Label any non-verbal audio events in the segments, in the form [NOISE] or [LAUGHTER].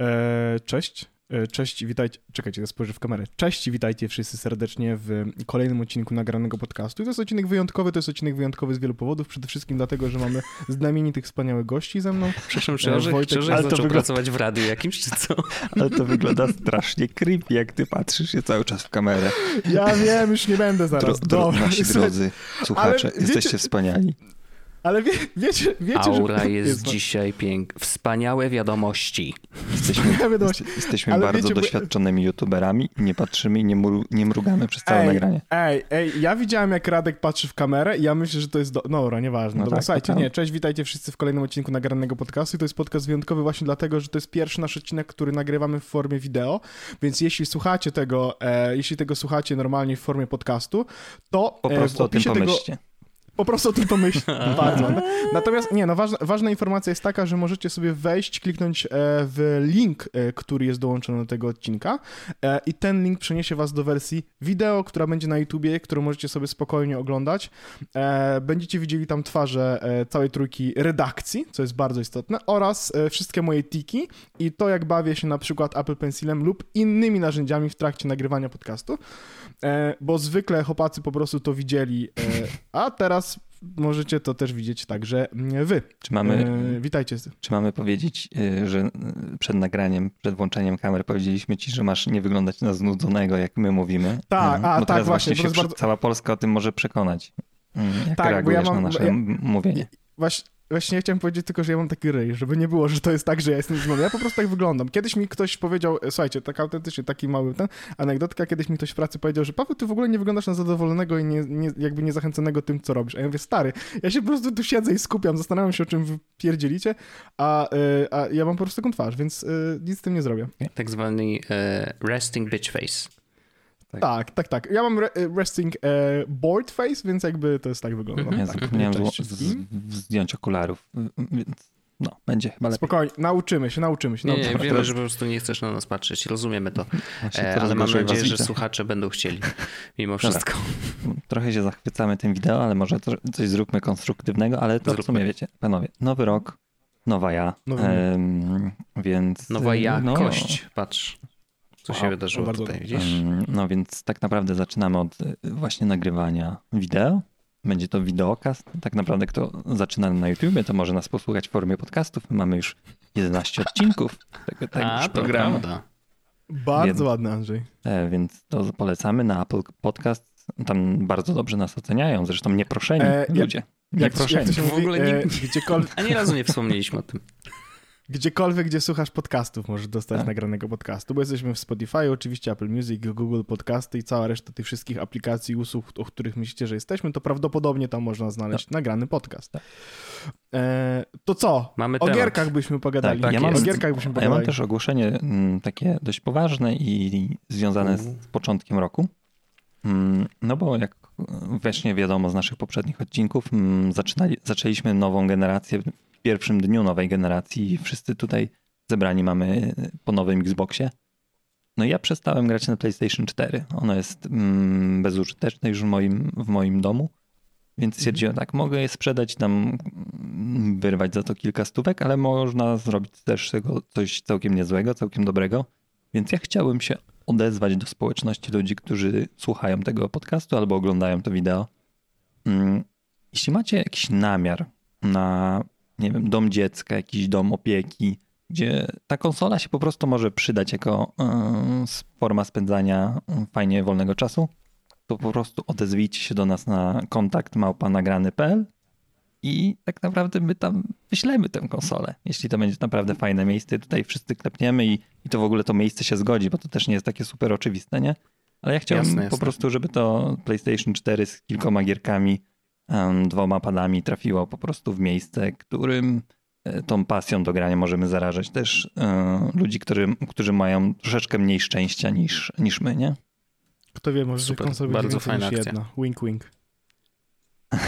E, cześć. E, cześć, witajcie. Czekajcie, ja spojrzę w kamerę. Cześć, witajcie wszyscy serdecznie w kolejnym odcinku nagranego podcastu. I to jest odcinek wyjątkowy, to jest odcinek wyjątkowy z wielu powodów. Przede wszystkim dlatego, że mamy [LAUGHS] znamienitych, wspaniałych gości ze mną. Przepraszam, czy Orzech, Wojtek, czy Orzech zaczął wygląda... pracować w radiu jakimś, czy co? [LAUGHS] Ale to wygląda strasznie creepy, jak ty patrzysz się cały czas w kamerę. Ja wiem, już nie będę zaraz. Dro, dro, nasi drodzy słuchacze, Ale jesteście wiecie... wspaniali. Ale wie, wiecie, wiecie, Aura że... [LAUGHS] jest, jest dzisiaj piękna. Wspaniałe wiadomości. Jesteśmy, wiadomości. jesteśmy Ale bardzo wiecie, doświadczonymi youtuberami nie patrzymy i nie, mru, nie mrugamy przez całe ej, nagranie. Ej, ej, ja widziałem jak Radek patrzy w kamerę i ja myślę, że to jest... Do... No dobra, nieważne. No dobra, tak, słuchajcie, tak. nie, cześć, witajcie wszyscy w kolejnym odcinku nagranego podcastu. I to jest podcast wyjątkowy właśnie dlatego, że to jest pierwszy nasz odcinek, który nagrywamy w formie wideo, więc jeśli słuchacie tego, e, jeśli tego słuchacie normalnie w formie podcastu, to po prostu e, opisie o tym pomyślcie. Tego po prostu o tym pomyśl. [LAUGHS] Bardzo. Natomiast nie, no ważna, ważna, informacja jest taka, że możecie sobie wejść, kliknąć e, w link, e, który jest dołączony do tego odcinka e, i ten link przeniesie was do wersji wideo, która będzie na YouTubie, którą możecie sobie spokojnie oglądać. Będziecie widzieli tam twarze całej trójki redakcji, co jest bardzo istotne, oraz wszystkie moje tiki i to, jak bawię się na przykład Apple Pencilem lub innymi narzędziami w trakcie nagrywania podcastu, bo zwykle chłopacy po prostu to widzieli, a teraz możecie to też widzieć także wy. Czy mamy, e, witajcie. Czy mamy powiedzieć, e, że przed nagraniem, przed włączeniem kamer powiedzieliśmy ci, że masz nie wyglądać na znudzonego, jak my mówimy. Tak, a Bo tak właśnie. właśnie się bardzo... Cała Polska o tym może przekonać. Mm, jak tak, reagujesz bo ja mam, na nasze ja, mówienie? Właśnie, Właśnie chciałem powiedzieć tylko, że ja mam taki ryj, żeby nie było, że to jest tak, że ja jestem zmowny. Ja po prostu tak wyglądam. Kiedyś mi ktoś powiedział, e, słuchajcie, tak autentycznie, taki mały ten, anegdotka, kiedyś mi ktoś w pracy powiedział, że Paweł, ty w ogóle nie wyglądasz na zadowolonego i nie, nie, jakby niezachęconego tym, co robisz. A ja mówię, stary, ja się po prostu tu siedzę i skupiam, zastanawiam się, o czym wy pierdzielicie, a, yy, a ja mam po prostu taką twarz, więc yy, nic z tym nie zrobię. Tak zwany resting bitch face. Tak. tak, tak, tak. Ja mam re resting e, board face, więc jakby to jest tak wygląda. -hmm. Ja zapomniałem zdjąć okularów, więc no, będzie chyba lepiej. Spokojnie, nauczymy się, nauczymy się. Nie, nauczymy. nie, wiemy, że po prostu nie chcesz na nas patrzeć, rozumiemy to, e, ale mam nadzieję, że słuchacze będą chcieli [LAUGHS] mimo wszystko. Dobra. Trochę się zachwycamy tym wideo, ale może coś zróbmy konstruktywnego, ale to zróbmy. w sumie wiecie, panowie, nowy rok, nowa ja, um, więc... Nowa jakość, no, patrz. Co wow, się wydarzyło bardzo tutaj, widzisz? No więc tak naprawdę zaczynamy od y, właśnie nagrywania wideo. Będzie to wideokast. Tak naprawdę kto zaczyna na YouTubie, to może nas posłuchać w formie podcastów. My mamy już 11 odcinków tego, tego A, programu. Prawda. Bardzo więc, ładny Andrzej. E, więc to polecamy na Apple Podcast. Tam bardzo dobrze nas oceniają. Zresztą nieproszeni e, ludzie. Jak, nieproszeni. Jak to się w ogóle nie, e, gdziekolwiek... Ani razu nie wspomnieliśmy o tym. Gdziekolwiek, gdzie słuchasz podcastów, możesz dostać tak. nagranego podcastu, bo jesteśmy w Spotify, oczywiście Apple Music, Google Podcasty i cała reszta tych wszystkich aplikacji i usług, o których myślicie, że jesteśmy, to prawdopodobnie tam można znaleźć tak. nagrany podcast. Tak. E, to co? Mamy o temat. gierkach byśmy pogadali. Tak, ja mam, o gierkach byśmy pogadali. Ja mam też ogłoszenie mm, takie dość poważne i związane z początkiem roku. Mm, no bo jak właśnie wiadomo z naszych poprzednich odcinków, mm, zaczynali, zaczęliśmy nową generację pierwszym dniu nowej generacji wszyscy tutaj zebrani mamy po nowym Xboxie. No ja przestałem grać na PlayStation 4. Ono jest mm, bezużyteczne już w moim, w moim domu. Więc mhm. stwierdziłem, tak, mogę je sprzedać, tam mm, wyrwać za to kilka stówek, ale można zrobić też tego coś całkiem niezłego, całkiem dobrego. Więc ja chciałbym się odezwać do społeczności ludzi, którzy słuchają tego podcastu albo oglądają to wideo. Mm, jeśli macie jakiś namiar na nie wiem, dom dziecka, jakiś dom opieki, gdzie ta konsola się po prostu może przydać jako yy, forma spędzania yy, fajnie wolnego czasu, to po prostu odezwijcie się do nas na kontakt małpanagrany.pl i tak naprawdę my tam wyślemy tę konsolę, jeśli to będzie naprawdę fajne miejsce. Tutaj wszyscy klepniemy i, i to w ogóle to miejsce się zgodzi, bo to też nie jest takie super oczywiste, nie? Ale ja chciałem jasne, po jasne. prostu, żeby to PlayStation 4 z kilkoma gierkami dwoma padami trafiło po prostu w miejsce, którym e, tą pasją do grania możemy zarażać też e, ludzi, którzy, którzy mają troszeczkę mniej szczęścia niż, niż my, nie? Kto wie, może Super, konsola bardzo fajna niż jedna. Wink, wink. tak,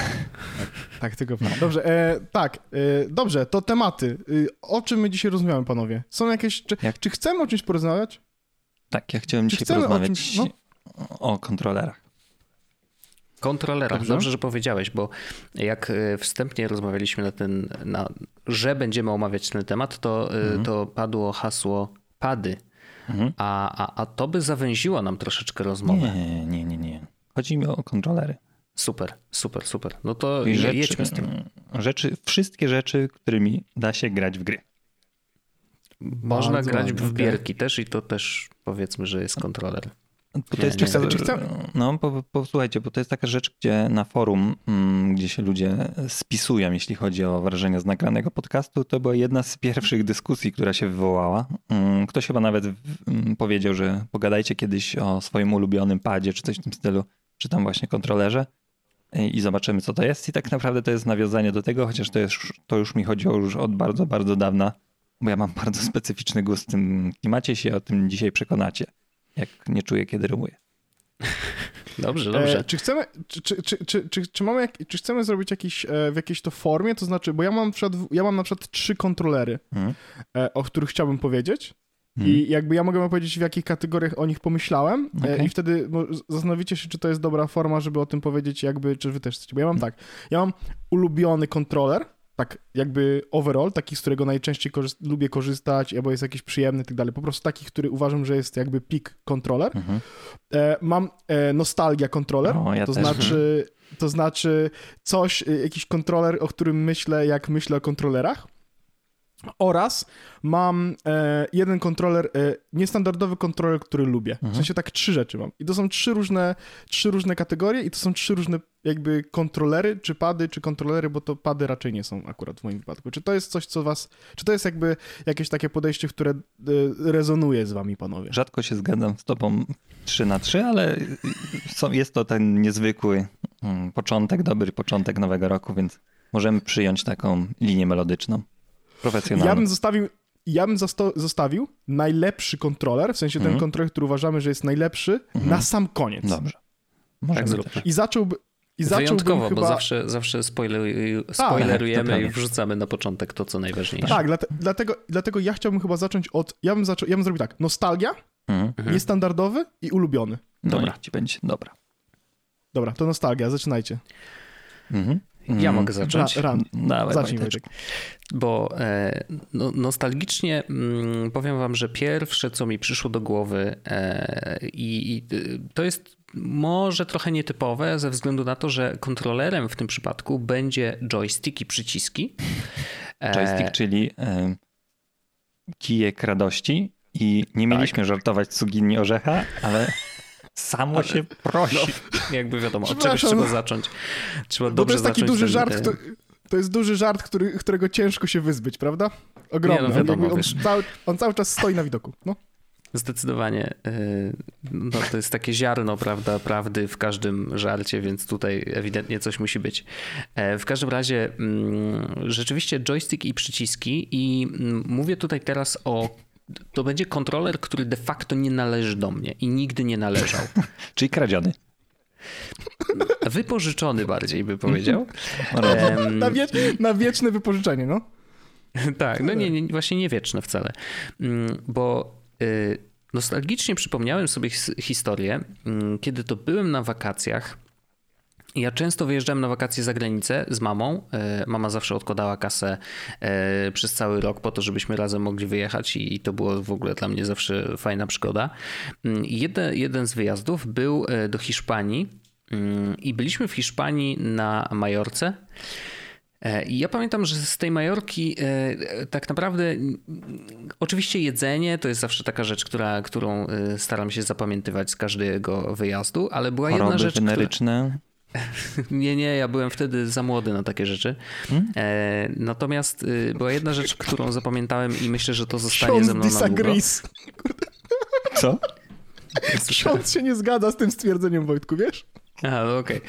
[LAUGHS] tak, tylko Dobrze, e, tak, e, dobrze, to tematy. E, o czym my dzisiaj rozmawiamy, panowie? Są jakieś, czy, Jak? czy chcemy o czymś porozmawiać? Tak, ja chciałem czy dzisiaj porozmawiać o, czymś, no? o kontrolerach. Kontrolerach. Dobrze? Dobrze, że powiedziałeś, bo jak e, wstępnie rozmawialiśmy na ten, na, że będziemy omawiać ten temat, to, e, mhm. to padło hasło pady. Mhm. A, a, a to by zawęziło nam troszeczkę rozmowę. Nie, nie, nie, nie. Chodzi mi o kontrolery. Super, super, super. No to rzeczy, jedźmy z tym. Rzeczy, wszystkie rzeczy, którymi da się grać w gry. Można Bardzo grać w bierki też i to też powiedzmy, że jest kontroler. Bo to jest nie, czy chcę, No, posłuchajcie, bo to jest taka rzecz, gdzie na forum, mm, gdzie się ludzie spisują, jeśli chodzi o wrażenia z nagranego podcastu, to była jedna z pierwszych dyskusji, która się wywołała. Mm, ktoś chyba nawet mm, powiedział, że pogadajcie kiedyś o swoim ulubionym padzie, czy coś w tym stylu, czy tam właśnie kontrolerze i zobaczymy, co to jest. I tak naprawdę to jest nawiązanie do tego, chociaż to, jest, to już mi chodziło już od bardzo, bardzo dawna, bo ja mam [LAUGHS] bardzo specyficzny gust w tym klimacie, się o tym dzisiaj przekonacie jak nie czuję, kiedy rymuję. Dobrze, dobrze. E, czy chcemy, czy, czy, czy, czy, czy, czy, mamy, jak, czy chcemy zrobić jakiś, e, w jakiejś to formie? To znaczy, bo ja mam, przykład, ja mam na przykład trzy kontrolery, hmm. e, o których chciałbym powiedzieć. Hmm. I jakby ja mogę powiedzieć, w jakich kategoriach o nich pomyślałem, e, okay. i wtedy zastanowicie się, czy to jest dobra forma, żeby o tym powiedzieć, jakby, czy wy też chcecie. Bo ja mam hmm. tak, ja mam ulubiony kontroler, tak jakby overall, taki, z którego najczęściej lubię korzystać, albo jest jakiś przyjemny i tak dalej. Po prostu taki, który uważam, że jest jakby peak controller. Mhm. E, mam e, nostalgia controller, o, ja to też. znaczy to znaczy coś, e, jakiś kontroler, o którym myślę, jak myślę o kontrolerach. Oraz mam e, jeden kontroler, e, niestandardowy kontroler, który lubię. Mhm. W sensie tak trzy rzeczy mam. I to są trzy różne, trzy różne kategorie i to są trzy różne jakby kontrolery, czy pady, czy kontrolery, bo to pady raczej nie są akurat w moim wypadku. Czy to jest coś, co was, czy to jest jakby jakieś takie podejście, które e, rezonuje z wami, panowie? Rzadko się zgadzam z tobą 3 na 3, ale są, jest to ten niezwykły mm, początek, dobry początek nowego roku, więc możemy przyjąć taką linię melodyczną. Profesjonalny. Ja bym zostawił, ja bym zostawił najlepszy kontroler, w sensie ten mhm. kontroler, który uważamy, że jest najlepszy, mhm. na sam koniec. Dobrze. tak zrób. I zacząłby, i Wyjątkowo, chyba... bo zawsze, zawsze spoilerujemy tak, i wrzucamy na początek to, co najważniejsze. Tak, dlatego, dlatego ja chciałbym chyba zacząć od... Ja bym, zaczął, ja bym zrobił tak, nostalgia, mhm. niestandardowy i ulubiony. Dobra, ci będzie, dobra. Dobra, to nostalgia, zaczynajcie. Mhm. Ja mogę zacząć. Ra, ran. Dawaj, Zacznij, Wojtek. Bo e, no, nostalgicznie mm, powiem wam, że pierwsze, co mi przyszło do głowy e, i, i to jest może trochę nietypowe ze względu na to, że kontrolerem w tym przypadku będzie joystick i przyciski. E, joystick, czyli e, kijek radości i nie mieliśmy tak. żartować cuginni orzecha, ale samo ale, się prosi. No, [LAUGHS] jakby wiadomo, od czegoś trzeba zacząć. Trzeba dobrze to jest taki duży ten, żart, to, to, jest duży żart, który, którego ciężko się wyzbyć, prawda? Ogromny. Nie, no wiadomo, on, on, cały, on cały czas stoi na widoku. No. Zdecydowanie. Y, no, to jest takie ziarno, prawda, prawdy w każdym żarcie, więc tutaj ewidentnie coś musi być. E, w każdym razie mm, rzeczywiście joystick i przyciski i mm, mówię tutaj teraz o to będzie kontroler, który de facto nie należy do mnie i nigdy nie należał. [LAUGHS] Czyli kradziony. Wypożyczony bardziej by powiedział. na, wie, na wieczne wypożyczenie, no. [LAUGHS] tak, no nie, nie, właśnie nie wieczne wcale. Mm, bo y, nostalgicznie przypomniałem sobie historię, mm, kiedy to byłem na wakacjach ja często wyjeżdżałem na wakacje za granicę z mamą. E, mama zawsze odkładała kasę e, przez cały rok po to, żebyśmy razem mogli wyjechać i to było w ogóle dla mnie zawsze fajna przygoda. Mm, jeden, jeden z wyjazdów był e, do Hiszpanii mm, i byliśmy w Hiszpanii na Majorce. I ja pamiętam, że z tej Majorki tak naprawdę oczywiście jedzenie to jest zawsze taka rzecz, która, którą staram się zapamiętywać z każdego wyjazdu, ale była Choroby jedna rzecz, weneryczne. Która... [LAUGHS] Nie, nie, ja byłem wtedy za młody na takie rzeczy. Hmm? E, natomiast y, była jedna rzecz, którą zapamiętałem i myślę, że to zostanie Ksiądz ze mną disagrees. na długo. Co? Ksiądz się nie zgadza z tym stwierdzeniem, Wojtku, wiesz? Aha, no okej.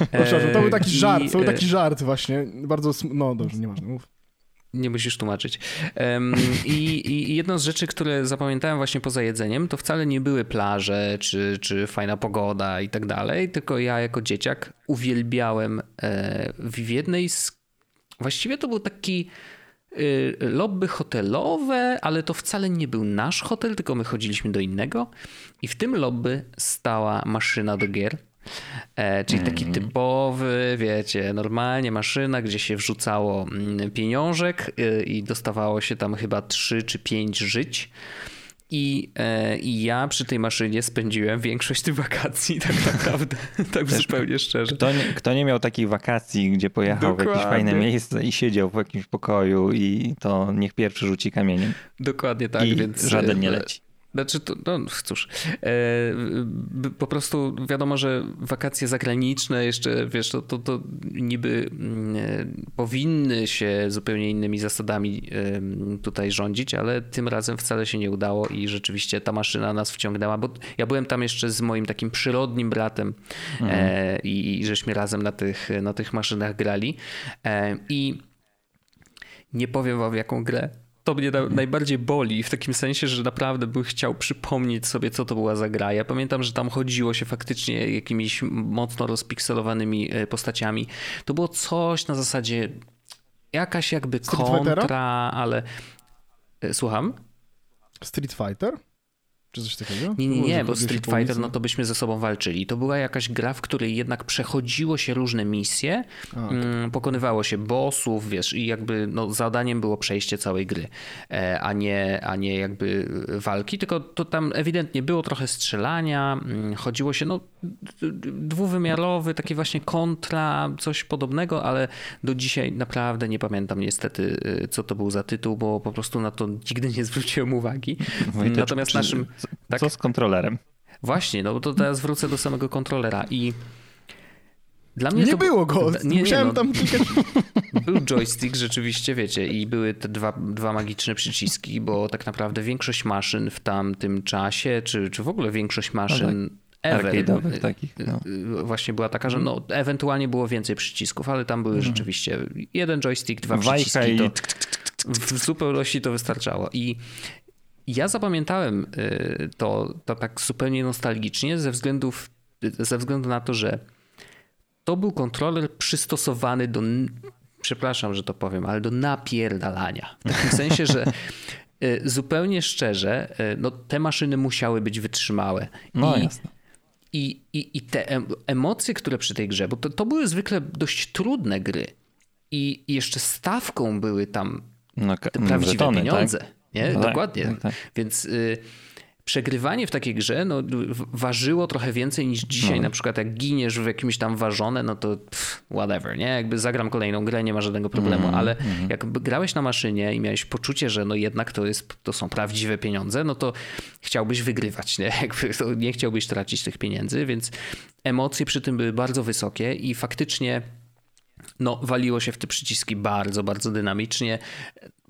Okay. to był taki żart, to był taki żart właśnie. Bardzo, no dobrze, nieważne, mów. Nie musisz tłumaczyć. Um, i, I jedną z rzeczy, które zapamiętałem właśnie poza jedzeniem, to wcale nie były plaże, czy, czy fajna pogoda i tak dalej, tylko ja jako dzieciak uwielbiałem e, w jednej z... Właściwie to był taki y, lobby hotelowe, ale to wcale nie był nasz hotel, tylko my chodziliśmy do innego i w tym lobby stała maszyna do gier E, czyli taki mm. typowy, wiecie, normalnie maszyna, gdzie się wrzucało mm, pieniążek y, i dostawało się tam chyba 3 czy 5 żyć. I, e, I ja przy tej maszynie spędziłem większość tych wakacji, tak [LAUGHS] naprawdę, tak Też zupełnie szczerze. Kto nie, kto nie miał takich wakacji, gdzie pojechał Dokładnie. w jakieś fajne miejsce i siedział w jakimś pokoju i to niech pierwszy rzuci kamieniem. Dokładnie tak, I więc. Żaden nie e, leci. Znaczy, to, no cóż, e, po prostu wiadomo, że wakacje zagraniczne jeszcze, wiesz, to, to, to niby e, powinny się zupełnie innymi zasadami e, tutaj rządzić, ale tym razem wcale się nie udało i rzeczywiście ta maszyna nas wciągnęła, bo ja byłem tam jeszcze z moim takim przyrodnim bratem mhm. e, i, i żeśmy razem na tych, na tych maszynach grali e, i nie powiem wam jaką grę to mnie na, najbardziej boli, w takim sensie, że naprawdę bym chciał przypomnieć sobie, co to była za gra. Ja pamiętam, że tam chodziło się faktycznie jakimiś mocno rozpikselowanymi e, postaciami. To było coś na zasadzie jakaś jakby kontra, ale... E, słucham? Street Fighter? Czy coś takiego? Nie, nie, nie, bo Street Fighter, no to byśmy ze sobą walczyli. To była jakaś gra, w której jednak przechodziło się różne misje, A, okay. Mm, pokonywało się bossów, wiesz, i jakby no, zadaniem było przejście całej gry, e, a nie, a nie jakby walki, tylko to tam ewidentnie było trochę strzelania, mm, chodziło się, no dwuwymiarowy, taki właśnie kontra, coś podobnego, ale do dzisiaj naprawdę nie pamiętam niestety, e, co to był za tytuł, bo po prostu na to nigdy nie zwróciłem uwagi. Natomiast naszym tak? Co z kontrolerem? Właśnie, no to teraz wrócę do samego kontrolera i dla mnie nie to... było go, nie, musiałem nie, no, tam klikać. [LAUGHS] Był joystick rzeczywiście, wiecie, i były te dwa, dwa magiczne przyciski, bo tak naprawdę większość maszyn w tamtym czasie, czy, czy w ogóle większość maszyn no tak. Ever, takich, no. właśnie była taka, że no, ewentualnie było więcej przycisków, ale tam były mhm. rzeczywiście jeden joystick, dwa przyciski. To w zupełności to wystarczało. I ja zapamiętałem y, to, to tak zupełnie nostalgicznie ze, względów, ze względu na to, że to był kontroler przystosowany do, przepraszam, że to powiem, ale do napierdalania. W takim sensie, że y, zupełnie szczerze, y, no, te maszyny musiały być wytrzymałe. No I, jasne. I, i, I te emocje, które przy tej grze, bo to, to były zwykle dość trudne gry i jeszcze stawką były tam no, te prawdziwe żetony, tak? pieniądze. Tak? Nie? No Dokładnie. Tak, tak. Więc y, przegrywanie w takiej grze no, ważyło trochę więcej niż dzisiaj. No. Na przykład jak giniesz w jakimś tam ważone, no to pff, whatever, nie? Jakby zagram kolejną grę, nie ma żadnego problemu, mm, ale mm. jak grałeś na maszynie i miałeś poczucie, że no jednak to, jest, to są prawdziwe pieniądze, no to chciałbyś wygrywać, nie? [LAUGHS] Jakby to nie chciałbyś tracić tych pieniędzy, więc emocje przy tym były bardzo wysokie i faktycznie no, waliło się w te przyciski bardzo, bardzo dynamicznie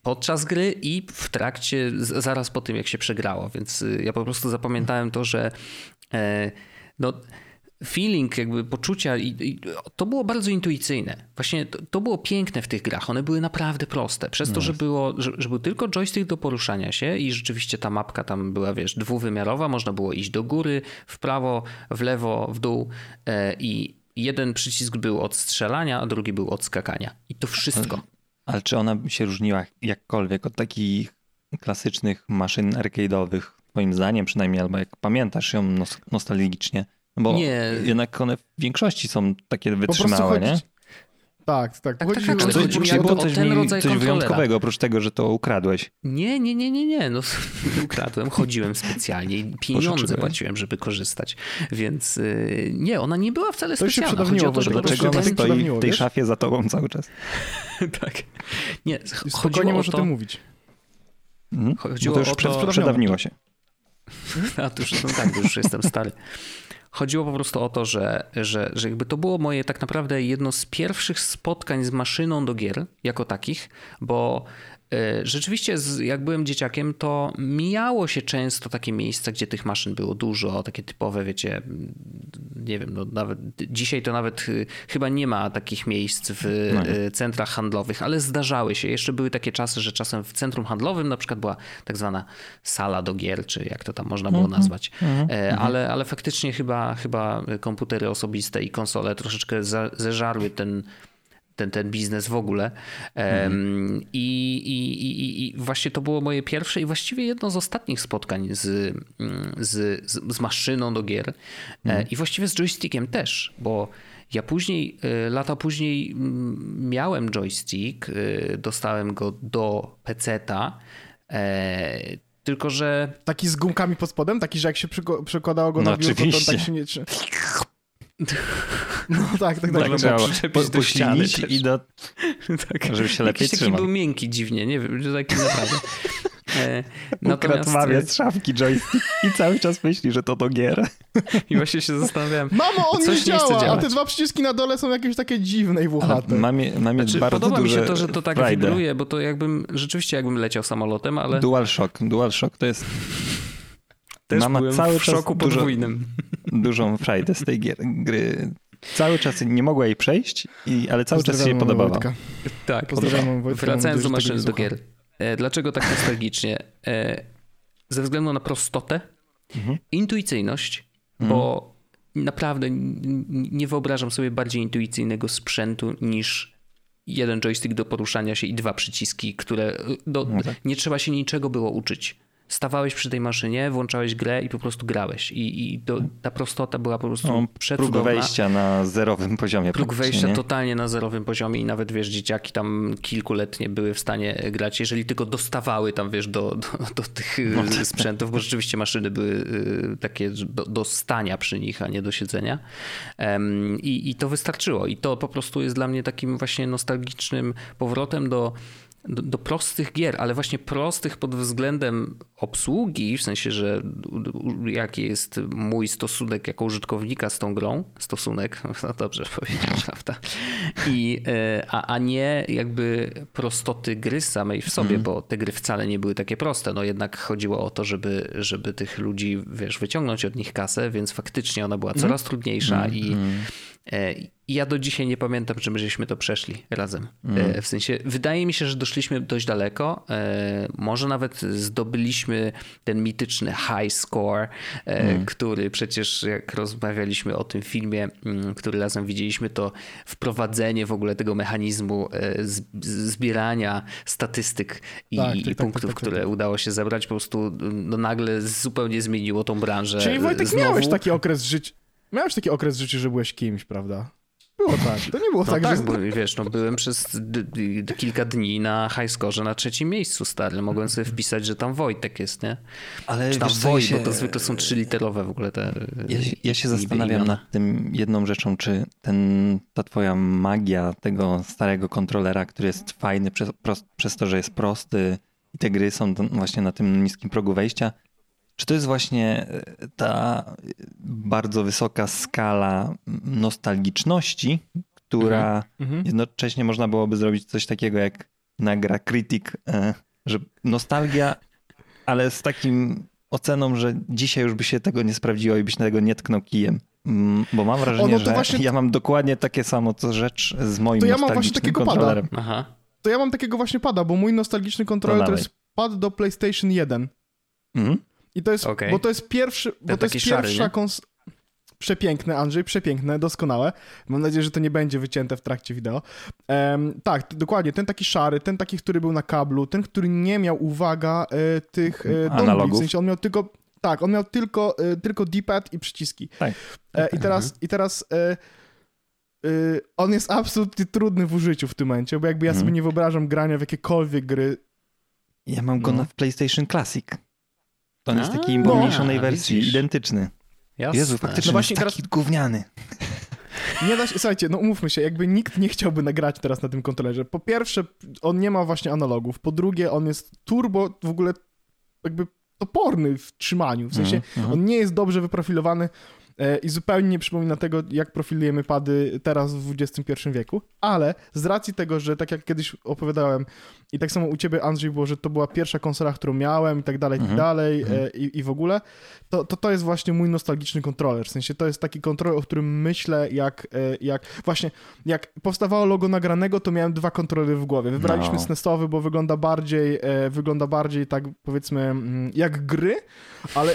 podczas gry i w trakcie, zaraz po tym jak się przegrało, więc y, ja po prostu zapamiętałem to, że e, no, feeling, jakby poczucia i, i, to było bardzo intuicyjne. Właśnie to, to, było piękne w tych grach. One były naprawdę proste. Przez to, że, było, że, że, był tylko joystick do poruszania się i rzeczywiście ta mapka tam była, wiesz, dwuwymiarowa. Można było iść do góry, w prawo, w lewo, w dół e, i jeden przycisk był od strzelania, a drugi był od skakania. I to wszystko. Ale czy ona się różniła jakkolwiek od takich klasycznych maszyn arcade'owych, moim zdaniem przynajmniej, albo jak pamiętasz ją nostalgicznie? Bo nie. jednak one w większości są takie wytrzymałe, nie? Tak, tak. tak, chodzi tak, tak, chodzi mi o, coś, ten rodzaj coś wyjątkowego, oprócz tego, że to ukradłeś. Nie, nie, nie, nie, nie. No, [LAUGHS] ukradłem, chodziłem specjalnie i pieniądze płaciłem, żeby korzystać. Więc yy, nie, ona nie była wcale to specjalna. Chodzi o to, że Dlaczego ona stoi w tej szafie za tobą cały czas? [LAUGHS] tak. Nie, może o to... mówić. Hmm? Chodziło no to już o to... przedawniło się. [LAUGHS] A to już, no tak, już jestem stary. Chodziło po prostu o to, że, że, że jakby to było moje tak naprawdę jedno z pierwszych spotkań z maszyną do gier jako takich, bo rzeczywiście, jak byłem dzieciakiem, to mijało się często takie miejsca, gdzie tych maszyn było dużo, takie typowe, wiecie, nie wiem, no nawet dzisiaj to nawet y, chyba nie ma takich miejsc w no y, centrach handlowych, ale zdarzały się. Jeszcze były takie czasy, że czasem w centrum handlowym na przykład była tak zwana sala do gier, czy jak to tam można było mhm. nazwać. Mhm. E, mhm. ale, ale faktycznie chyba, chyba komputery osobiste i konsole troszeczkę zeżarły ten ten, ten biznes w ogóle. Mhm. I, i, i, I właśnie to było moje pierwsze i właściwie jedno z ostatnich spotkań z, z, z, maszyną do gier mhm. i właściwie z joystickiem też, bo ja później, lata później miałem joystick, dostałem go do PC-ta tylko, że... Taki z gumkami pod spodem? Taki, że jak się przekładało go no na biurko, to tak się nie... No tak, tak, tak. tak trzeba po, do ściany i do... tak. Żeby się lepiej Jakiś trzymał. taki był miękki dziwnie, nie wiem, że taki naprawdę... E, [LAUGHS] natomiast... mamie z szafki joystick i cały czas myśli, że to do gier. [LAUGHS] I właśnie się zastanawiałem. Mamo, on coś nie działa, a te dwa przyciski na dole są jakieś takie dziwne i włochate. Mamie, mamie znaczy, bardzo podoba mi się to, że to tak frajdę. wibruje, bo to jakbym, rzeczywiście jakbym leciał samolotem, ale... DualShock, DualShock to jest... Też Mama byłem cały w szoku czas podwójnym. [LAUGHS] Dużą frajdę z tej gier, gry. Cały czas nie mogła jej przejść, i, ale cały czas się jej podobała. Tak, Pozdrawiam wracając do maszyny do gier. E, dlaczego tak nostalgicznie? E, ze względu na prostotę, mhm. intuicyjność, mhm. bo naprawdę nie wyobrażam sobie bardziej intuicyjnego sprzętu niż jeden joystick do poruszania się i dwa przyciski, które do, no tak. nie trzeba się niczego było uczyć stawałeś przy tej maszynie, włączałeś grę i po prostu grałeś. I, i do, ta prostota była po prostu no, Próg wejścia na zerowym poziomie. Próg wejścia nie? totalnie na zerowym poziomie i nawet, wiesz, dzieciaki tam kilkuletnie były w stanie grać, jeżeli tylko dostawały tam, wiesz, do, do, do tych no, tak. sprzętów, bo rzeczywiście maszyny były y, takie do, do stania przy nich, a nie do siedzenia. Um, i, I to wystarczyło. I to po prostu jest dla mnie takim właśnie nostalgicznym powrotem do do, do, prostych gier, ale właśnie prostych pod względem obsługi, w sensie, że jaki jest mój stosunek jako użytkownika z tą grą, stosunek, [LAUGHS] no dobrze powiedziałem, [LAUGHS] prawda, I, e, a, a nie jakby prostoty gry samej w sobie, mm. bo te gry wcale nie były takie proste, no jednak chodziło o to, żeby, żeby tych ludzi, wiesz, wyciągnąć od nich kasę, więc faktycznie ona była coraz mm. trudniejsza mm. i mhm. I ja do dzisiaj nie pamiętam, czy my żeśmy to przeszli razem. Mm. W sensie, wydaje mi się, że doszliśmy dość daleko. E, może nawet zdobyliśmy ten mityczny high score, mm. który przecież, jak rozmawialiśmy o tym filmie, mm, który razem widzieliśmy, to wprowadzenie w ogóle tego mechanizmu zbierania statystyk i, tak, i tak, tak punktów, tak, tak, które udało się zebrać, po prostu no, nagle zupełnie zmieniło tą branżę. Czyli Wojtek, Znowu... miałeś taki okres życia Miałeś taki okres życia, że byłeś kimś, prawda? Było tak. To nie było no tak, tak, że... Bo, wiesz, no byłem przez kilka dni na highscore na trzecim miejscu, stary. Mogłem sobie wpisać, że tam Wojtek jest, nie? Ale Czy tam Woj, się... bo to zwykle są trzyliterowe w ogóle te Ja, ja się zastanawiam imiona. nad tym jedną rzeczą, czy ten, ta twoja magia tego starego kontrolera, który jest fajny przez, przez to, że jest prosty i te gry są właśnie na tym niskim progu wejścia, czy to jest właśnie e, ta bardzo wysoka skala nostalgiczności, która mhm. mhm. jednocześnie można byłoby zrobić coś takiego jak nagra Critic, e, że nostalgia, ale z takim oceną, że dzisiaj już by się tego nie sprawdziło i byś na tego nie tknął kijem. Mm, bo mam wrażenie, o, no że właśnie... ja mam dokładnie takie samo co rzecz z moim to ja mam właśnie takiego kontrolerem. Pada. Aha. To ja mam takiego właśnie pada, bo mój nostalgiczny kontroler no to jest pad do PlayStation 1. Mhm. I to jest, okay. bo to jest pierwszy, bo to jest pierwsza kons... Przepiękne, Andrzej, przepiękne, doskonałe. Mam nadzieję, że to nie będzie wycięte w trakcie wideo. Um, tak, dokładnie, ten taki szary, ten taki, który był na kablu, ten, który nie miał, uwaga, e, tych e, analogów. W sensie on miał tylko, tak, on miał tylko, e, tylko D-pad i przyciski. Tak. E, I teraz, mhm. i teraz e, e, on jest absolutnie trudny w użyciu w tym momencie, bo jakby ja mhm. sobie nie wyobrażam grania w jakiekolwiek gry. Ja mam go no. na PlayStation Classic. To on jest takiej pomniejszonej no, wersji, widzisz. identyczny. Jasne. Jezu, faktycznie no właśnie jest taki teraz... gówniany. Nie da się, słuchajcie, no umówmy się, jakby nikt nie chciałby nagrać teraz na tym kontrolerze. Po pierwsze, on nie ma właśnie analogów. Po drugie, on jest turbo w ogóle jakby toporny w trzymaniu. W sensie, mm, mm. on nie jest dobrze wyprofilowany i zupełnie nie przypomina tego, jak profilujemy pady teraz w XXI wieku, ale z racji tego, że tak jak kiedyś opowiadałem i tak samo u ciebie, Andrzej, było, że to była pierwsza konsola, którą miałem i tak dalej, i tak mhm. dalej mhm. E, i, i w ogóle, to, to to jest właśnie mój nostalgiczny kontroler, w sensie to jest taki kontroler, o którym myślę, jak, e, jak właśnie, jak powstawało logo nagranego, to miałem dwa kontrolery w głowie. Wybraliśmy no. SNESowy, bo wygląda bardziej, wygląda bardziej tak powiedzmy mm, jak gry, ale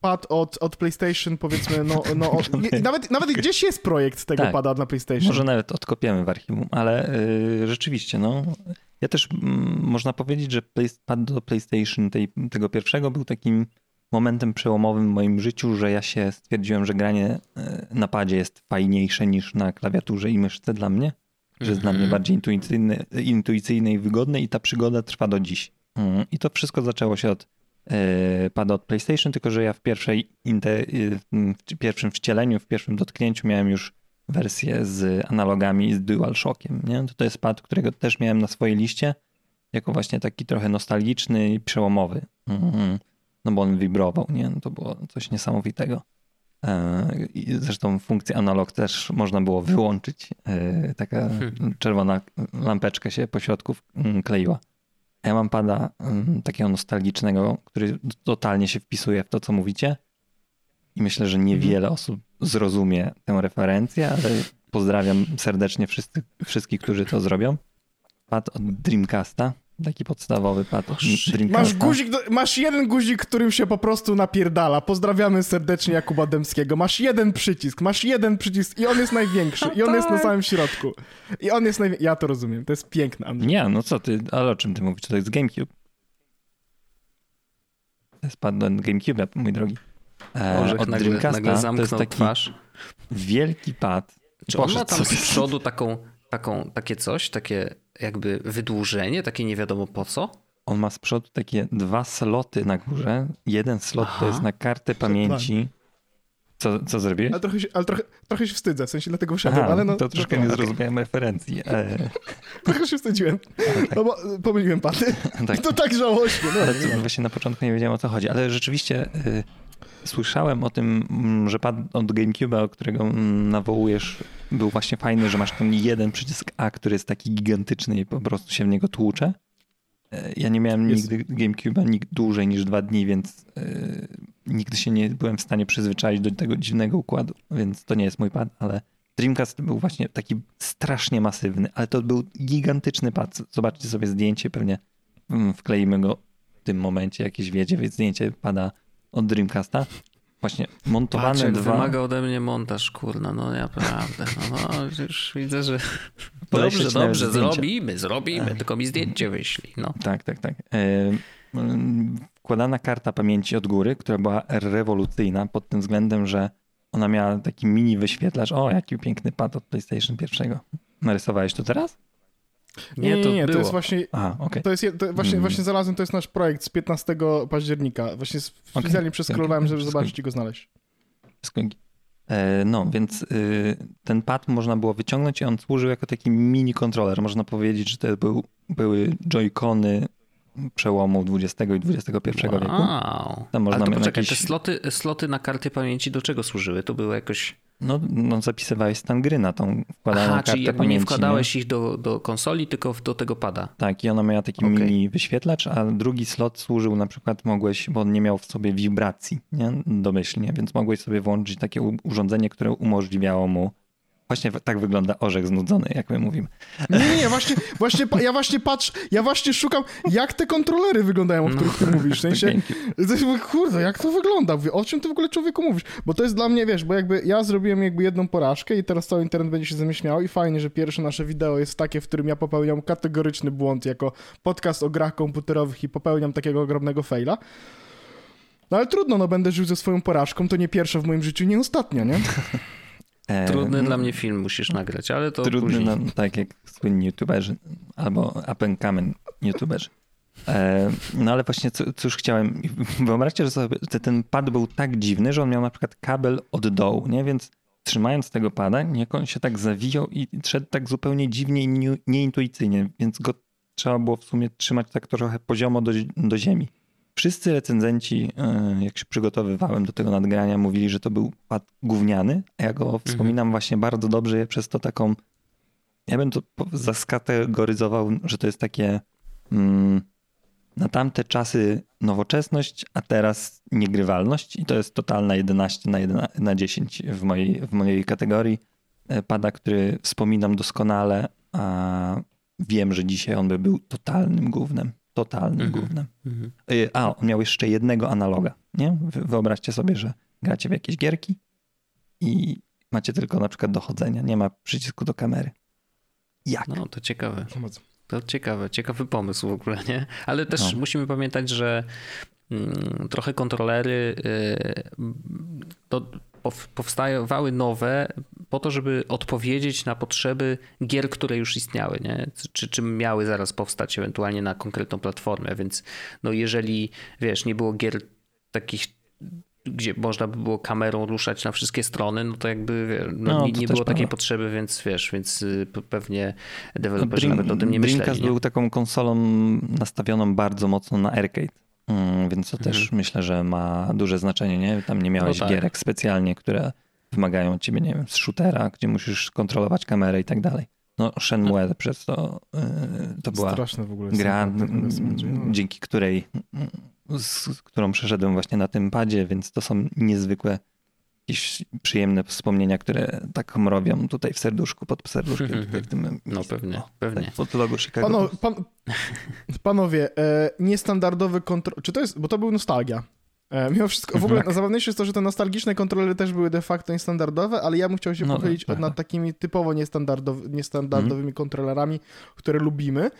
pad od, od PlayStation powiedzmy, no no, no [LAUGHS] nawet, nawet gdzieś jest projekt tego tak, pada na PlayStation. Może nawet odkopiemy w archiwum, ale y, rzeczywiście, no. Ja też m, można powiedzieć, że play, pad do PlayStation tej, tego pierwszego był takim momentem przełomowym w moim życiu, że ja się stwierdziłem, że granie y, na padzie jest fajniejsze niż na klawiaturze i myszce dla mnie, że jest dla mnie mhm. bardziej intuicyjne, intuicyjne i wygodne i ta przygoda trwa do dziś. Mm, I to wszystko zaczęło się od pada od PlayStation, tylko że ja w, pierwszej y, w pierwszym wcieleniu, w pierwszym dotknięciu miałem już wersję z analogami z DualShockiem. Nie? To, to jest pad, którego też miałem na swojej liście, jako właśnie taki trochę nostalgiczny i przełomowy. Mhm. No bo on wibrował, nie? No to było coś niesamowitego. E, I zresztą funkcję analog też można było wyłączyć. E, taka hmm. czerwona lampeczka się po środku kleiła. Ja mam pada um, takiego nostalgicznego, który totalnie się wpisuje w to, co mówicie. I myślę, że niewiele mhm. osób zrozumie tę referencję, ale pozdrawiam serdecznie wszyscy, wszystkich, którzy to zrobią. Pad od Dreamcasta. Taki podstawowy Dreamcasta. Masz, guzik, masz jeden guzik, którym się po prostu napierdala. Pozdrawiamy serdecznie Jakuba Dębskiego. Masz jeden przycisk, masz jeden przycisk i on jest największy. I on jest na samym środku. I on jest największy. Ja to rozumiem. To jest piękne. Andrzej. Nie, no co ty, ale o czym ty mówisz? To jest GameCube. To jest pad do GameCube, mój drogi. E, od nagle, Dreamcasta nagle to jest taki twarz. wielki pad. Czy on ma tam z przodu taką, taką, takie coś, takie jakby wydłużenie, takie nie wiadomo po co? On ma z przodu takie dwa sloty na górze. Jeden slot Aha. to jest na kartę pamięci. Co, co zrobiłeś? Ale, trochę się, ale trochę, trochę się wstydzę, w sensie dlatego wszedłem, ale no... To troszkę nie zrozumiałem referencji. E... [LAUGHS] trochę się wstydziłem, tak. no bo pomyliłem paty. tak. I [LAUGHS] to tak żałośnie. No. Ale to właśnie na początku nie wiedziałem o co chodzi, ale rzeczywiście y, słyszałem o tym, mm, że pad od GameCube'a, którego mm, nawołujesz, był właśnie fajny, że masz ten jeden przycisk A, który jest taki gigantyczny i po prostu się w niego tłucze. E, ja nie miałem jest. nigdy GameCube'a dłużej niż dwa dni, więc yy, nigdy się nie byłem w stanie przyzwyczaić do tego dziwnego układu, więc to nie jest mój pad, ale Dreamcast był właśnie taki strasznie masywny, ale to był gigantyczny pad. Zobaczcie sobie zdjęcie, pewnie mm, wkleimy go w tym momencie, jakieś wiedzie, zdjęcie pada od Dreamcasta. Właśnie montowane Patrz, dwa... wymaga ode mnie montaż, kurna, no naprawdę. No, no już widzę, że dobrze, dobrze, zrobimy, zrobimy, tylko mi zdjęcie wyślij. No. Tak, tak, tak. E, wkładana karta pamięci od góry, która była rewolucyjna pod tym względem, że ona miała taki mini wyświetlacz. O, jaki piękny pad od PlayStation pierwszego. Narysowałeś to teraz? Nie, nie, nie, to, to jest właśnie, Aha, okay. to jest, to właśnie, mm. właśnie znalazłem, to jest nasz projekt z 15 października. Właśnie specjalnie okay. przeskrolowałem, żeby zobaczyć i go znaleźć. E, no, więc y, ten pad można było wyciągnąć i on służył jako taki mini kontroler. Można powiedzieć, że to był, były joycony przełomu XX i XXI wow. wieku. Tam można Ale to poczekaj, jakieś... te sloty, sloty na karty pamięci do czego służyły? To były jakoś... No, no zapisywałeś stan gry na tą wkładaną Aha, kartę czyli jakby pamięci, nie wkładałeś nie? ich do, do konsoli, tylko do tego pada. Tak, i ona miała taki okay. mini wyświetlacz, a drugi slot służył na przykład, mogłeś, bo on nie miał w sobie wibracji, nie? Domyślnie, więc mogłeś sobie włączyć takie urządzenie, które umożliwiało mu Właśnie tak wygląda orzech znudzony, jak my mówimy. Nie, nie, nie właśnie, właśnie, ja właśnie patrzę, ja właśnie szukam, jak te kontrolery wyglądają, o no. których ty mówisz. W [LAUGHS] sensie, kurde, jak to wygląda? O czym ty w ogóle człowieku mówisz? Bo to jest dla mnie, wiesz, bo jakby ja zrobiłem jakby jedną porażkę i teraz cały internet będzie się śmiał i fajnie, że pierwsze nasze wideo jest takie, w którym ja popełniam kategoryczny błąd jako podcast o grach komputerowych i popełniam takiego ogromnego faila. No ale trudno, no będę żył ze swoją porażką, to nie pierwsza w moim życiu, nie ostatnia, nie? [LAUGHS] Trudny dla mnie film musisz nagrać, ale to Trudny, no, tak jak słynni youtuberzy albo up and coming youtuberzy. No ale właśnie cóż chciałem, [LAUGHS] wyobraźcie sobie, że ten pad był tak dziwny, że on miał na przykład kabel od dołu, nie? Więc trzymając tego pada, niech on się tak zawijał i szedł tak zupełnie dziwnie i nieintuicyjnie, więc go trzeba było w sumie trzymać tak trochę poziomo do, do ziemi. Wszyscy recenzenci, e, jak się przygotowywałem do tego nadgrania, mówili, że to był pad gówniany, a ja go mhm. wspominam właśnie bardzo dobrze przez to taką, ja bym to zaskategoryzował, że to jest takie mm, na tamte czasy nowoczesność, a teraz niegrywalność i to jest totalna 11 na, 11, na 10 w mojej, w mojej kategorii. E, pada, który wspominam doskonale, a wiem, że dzisiaj on by był totalnym głównym totalnym mm gównem. Mm -hmm. A, on miał jeszcze jednego analoga, nie? Wyobraźcie sobie, że gracie w jakieś gierki i macie tylko na przykład dochodzenia, nie ma przycisku do kamery. Jak? No, to ciekawe. To ciekawe, ciekawy pomysł w ogóle, nie? Ale też no. musimy pamiętać, że mm, trochę kontrolery to powstawały nowe po to, żeby odpowiedzieć na potrzeby gier, które już istniały, nie? Czy, czy miały zaraz powstać ewentualnie na konkretną platformę, więc no jeżeli, wiesz, nie było gier takich gdzie można by było kamerą ruszać na wszystkie strony, no to jakby no, no, nie, nie było takiej potrzeby, więc wiesz, więc y, pewnie deweloperzy nawet o tym nie myśleli. Dreamcast był taką konsolą nastawioną bardzo mocno na arcade, mm, więc to też mhm. myślę, że ma duże znaczenie, nie? Tam nie miałeś no tak. gierek specjalnie, które wymagają ciebie, nie wiem, z shootera, gdzie musisz kontrolować kamerę i tak dalej. No Shenmue no. przez to, yy, to była gra, dzięki której z którą przeszedłem właśnie na tym padzie, więc to są niezwykłe jakieś przyjemne wspomnienia, które tak mrowią tutaj w serduszku, pod serduszkiem. [LAUGHS] Tutaj w tym, no pewnie, o, pewnie. Tak, pod logo Chicago. Pano, pan, panowie, e, niestandardowy kontrol... Czy to jest... Bo to był nostalgia. E, mimo wszystko, w ogóle tak. zabawniejsze jest to, że te nostalgiczne kontrolery też były de facto niestandardowe, ale ja bym chciał się no, pochylić tak. nad takimi typowo niestandardow, niestandardowymi mm. kontrolerami, które lubimy.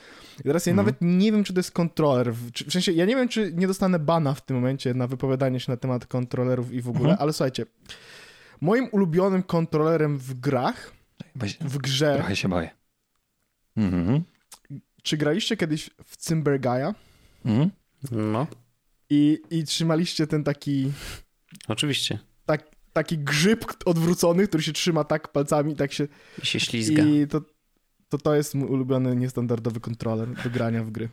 I teraz ja mm. nawet nie wiem, czy to jest kontroler. W, sensie, ja nie wiem, czy nie dostanę bana w tym momencie na wypowiadanie się na temat kontrolerów i w ogóle, mm. ale słuchajcie, moim ulubionym kontrolerem w grach, w grze... Trochę się boję. Mm Czy graliście kiedyś w Cymbergaia? Mhm. No. I, I trzymaliście ten taki... Oczywiście. Tak, taki grzyb odwrócony, który się trzyma tak palcami, tak się... I się ślizga. I to, to, to jest mój ulubiony niestandardowy kontroler do grania w gry.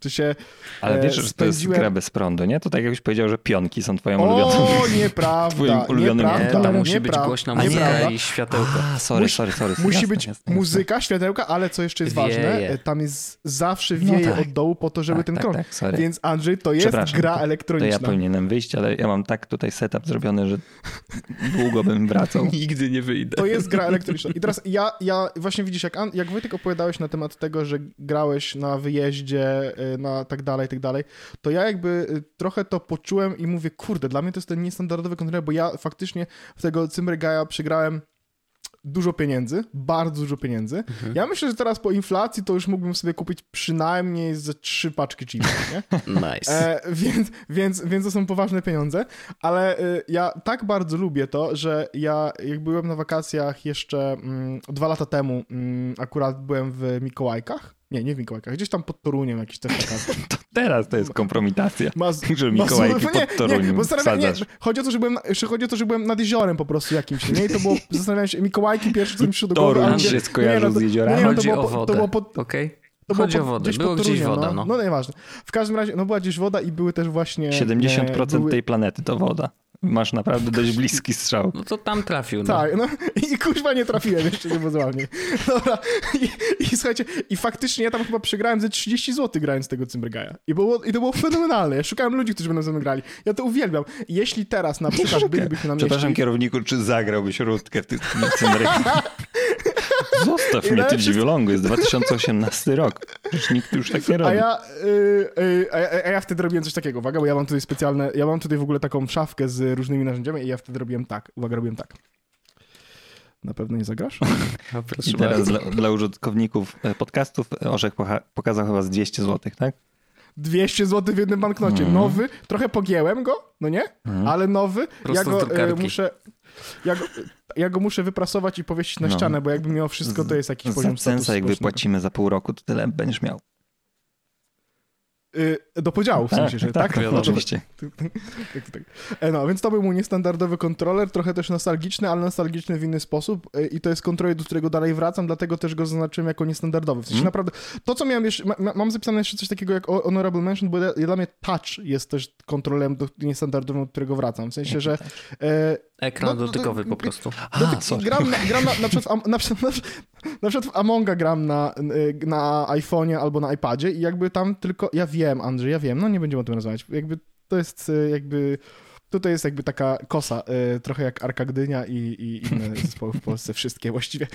Czy się, Ale wiesz, że to jest gra bez prądu, nie? To tak jakbyś powiedział, że pionki są twoją ulubioną. O, nieprawda. [LAUGHS] Twoim ulubionym nieprawda, nie, tam musi nieprawda, być głośna muzyka i światełko. A, sorry, sorry, sorry. Musi jasne, być jasne, muzyka, jasne. światełka, ale co jeszcze jest wieje. ważne, tam jest zawsze no wieje no tak. od dołu po to, żeby tak, ten tak, krąg. Tak, Więc Andrzej, to jest gra elektroniczna. To ja powinienem wyjść, ale ja mam tak tutaj setup zrobiony, że długo bym wracał. [LAUGHS] Nigdy nie wyjdę. To jest gra elektroniczna. I teraz ja, ja właśnie widzisz, jak, jak Wojtek opowiadałeś na temat tego, że grałeś na wyjeździe, y, na tak dalej, tak dalej, to ja jakby y, trochę to poczułem i mówię, kurde, dla mnie to jest ten niestandardowy kontroler, bo ja faktycznie w tego Cymbergaja przegrałem dużo pieniędzy, bardzo dużo pieniędzy. Mhm. Ja myślę, że teraz po inflacji to już mógłbym sobie kupić przynajmniej ze trzy paczki chipsów, nie? [LAUGHS] nice. E, więc, więc, więc to są poważne pieniądze, ale y, ja tak bardzo lubię to, że ja jak byłem na wakacjach jeszcze mm, dwa lata temu, mm, akurat byłem w Mikołajkach, nie, nie w Mikołajkach, gdzieś tam pod Toruniem jakiś też taka... [LAUGHS] to teraz to jest kompromitacja, ma, że Mikołajki ma, nie, pod Toruniem nie, bo nie, chodzi o to, że byłem, chodzi o to, że byłem nad jeziorem po prostu jakimś, nie? I to było, [LAUGHS] zastanawiałem się, Mikołajki pierwszy, co mi przyszło do głowy. Toruń się skojarzył no, z jeziorami. Chodzi to było, o wodę, to pod? Okay? Chodzi o wodę, było gdzieś woda, no. No, no nieważne. W każdym razie, no była gdzieś woda i były też właśnie... 70% e, były... tej planety to woda. Masz naprawdę dość bliski strzał. No to tam trafił. No. Tak, no i kurwa nie trafiłem jeszcze nie pozwalnie. Dobra, I, i słuchajcie, i faktycznie ja tam chyba przegrałem ze 30 zł grając tego Cymbergaja. I, było, I to było fenomenalne. Ja szukałem ludzi, którzy będą ze mną grali. Ja to uwielbiam. Jeśli teraz na przykład bylibyśmy na mieście... Przepraszam kierowniku, czy zagrałbyś rutkę w tym Cymbergaja? [LAUGHS] Zostaw mnie, ty dziwiolongu, jest 2018 rok. Przecież nikt już tak nie robi. A ja, yy, yy, a, ja, a ja wtedy robiłem coś takiego, uwaga, bo ja mam tutaj specjalne, ja mam tutaj w ogóle taką szafkę z różnymi narzędziami i ja wtedy robiłem tak, uwaga, robiłem tak. Na pewno nie zagrasz? [LAUGHS] No, I teraz dla, dla, użytkowników e, podcastów Orzech pokazał chyba z 200 zł, tak? 200 zł w jednym banknocie. Mm. Nowy, trochę pogięłem go, no nie? Mm. Ale nowy. Prosto ja go y, muszę... Ja go, ja go muszę wyprasować i powiesić na no. ścianę, bo jakby miał wszystko, to jest jakiś poziom sensa, jak wypłacimy za pół roku, to tyle będziesz miał. Y, do podziału w tak, sensie, że tak? tak? tak oczywiście. Tak, tak, e, no, więc to był mój niestandardowy kontroler, trochę też nostalgiczny, ale nostalgiczny w inny sposób y, i to jest kontroler, do którego dalej wracam, dlatego też go zaznaczyłem jako niestandardowy. W sensie mm. naprawdę, to co miałem jeszcze, ma, mam zapisane jeszcze coś takiego jak Honorable Mention, bo dla mnie touch jest też kontrolerem do, niestandardowym, do którego wracam. W sensie, że... E, Ekran no, dotykowy po prostu. A, gram, na, [LAUGHS] gram na, na, przykład, na, przykład, na przykład w Amonga gram na, na iPhone'ie albo na iPadzie i jakby tam tylko, ja wiem Andrzej, ja wiem, no nie będziemy o tym rozmawiać, jakby to jest y, jakby Tutaj jest jakby taka kosa, y, trochę jak Arka Gdynia i, i inne [LAUGHS] zespoły w Polsce, wszystkie właściwie.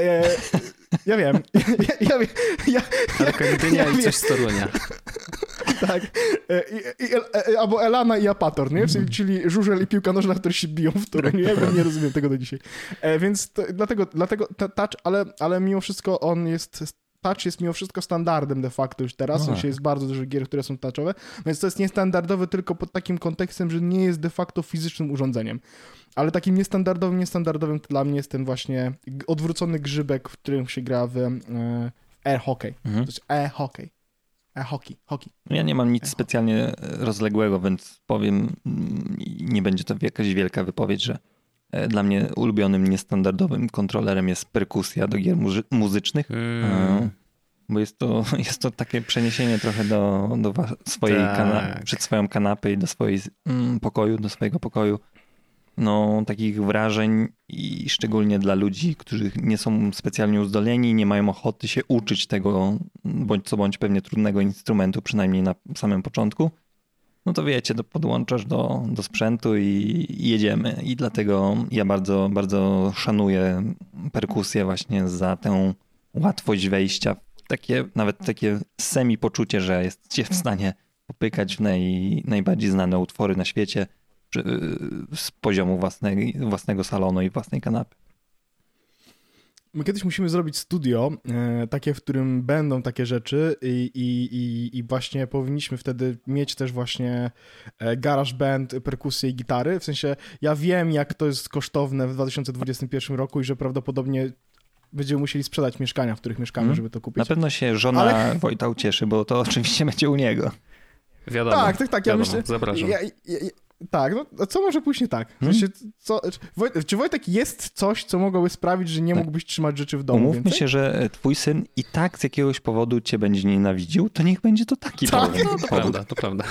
E, ja wiem, [LAUGHS] ja, ja, ja, Arka Gdynia ja, i coś z Torunia. [LAUGHS] tak. E, I, i, e, albo Elana i Apator, nie? Czyli, czyli żużel i piłka nożna, które się biją w Toruniu. Ja nie rozumiem tego do dzisiaj. Więc to, dlatego, dlatego touch, ale, ale mimo wszystko on jest touch jest mimo wszystko standardem de facto już teraz, w sensie jest bardzo dużo gier, które są touchowe, więc to jest niestandardowe tylko pod takim kontekstem, że nie jest de facto fizycznym urządzeniem. Ale takim niestandardowym, niestandardowym dla mnie jest ten właśnie odwrócony grzybek, w którym się gra w, e, air hockey. Mhm. To jest air hockey. Air hockey, hockey. Ja nie mam nic specjalnie rozległego, więc powiem, mm, nie będzie to jakaś wielka wypowiedź, że dla mnie ulubionym, niestandardowym kontrolerem jest perkusja do gier muzycznych. Mm. Bo jest to, [LAUGHS] jest to takie przeniesienie trochę do, do swojej tak. przed swoją kanapę i do swojego mm, pokoju, do swojego pokoju no, takich wrażeń i szczególnie dla ludzi, którzy nie są specjalnie uzdolnieni, nie mają ochoty się uczyć tego bądź co bądź pewnie trudnego instrumentu, przynajmniej na samym początku, no to wiecie, to podłączasz do, do sprzętu i, i jedziemy. I dlatego ja bardzo, bardzo szanuję perkusję właśnie za tę łatwość wejścia takie, nawet takie semi poczucie, że jest się w stanie popykać w naj, najbardziej znane utwory na świecie z poziomu własnej, własnego salonu i własnej kanapy. My kiedyś musimy zrobić studio, e, takie, w którym będą takie rzeczy i, i, i właśnie powinniśmy wtedy mieć też właśnie e, garage band, perkusję i gitary. W sensie ja wiem, jak to jest kosztowne w 2021 roku i że prawdopodobnie będziemy musieli sprzedać mieszkania, w których mieszkamy, mm. żeby to kupić. Na pewno się żona Ale... Wojta ucieszy, bo to [LAUGHS] oczywiście będzie u niego. Wiadomo. Tak, tak, tak. Ja wiadomo, myślę. Zapraszam. Ja, ja, tak, no a co może pójść nie tak? Hmm? co, czy Wojtek jest coś, co mogłoby sprawić, że nie tak. mógłbyś trzymać rzeczy w domu? Więcej? się, że twój syn i tak z jakiegoś powodu cię będzie nienawidził, to niech będzie to taki tak, powód. No, to [LAUGHS] prawda, to prawda.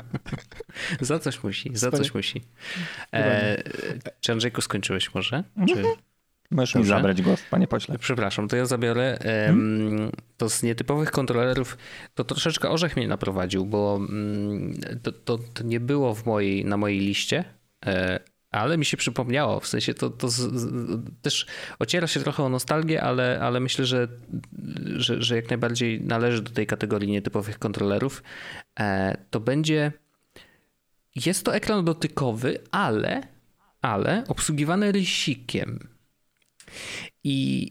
[LAUGHS] za coś musi, za coś musi. E, czy Andrzejku skończyłeś może? Czy... Możesz mi zabrać głos, panie pośle. Przepraszam, to ja zabiorę. Hmm? To z nietypowych kontrolerów to troszeczkę orzech mnie naprowadził, bo mm, to, to, to nie było w mojej, na mojej liście, e, ale mi się przypomniało. W sensie to, to z, z, też ociera się trochę o nostalgię, ale, ale myślę, że, że, że jak najbardziej należy do tej kategorii nietypowych kontrolerów. E, to będzie. Jest to ekran dotykowy, ale, ale obsługiwany rysikiem. I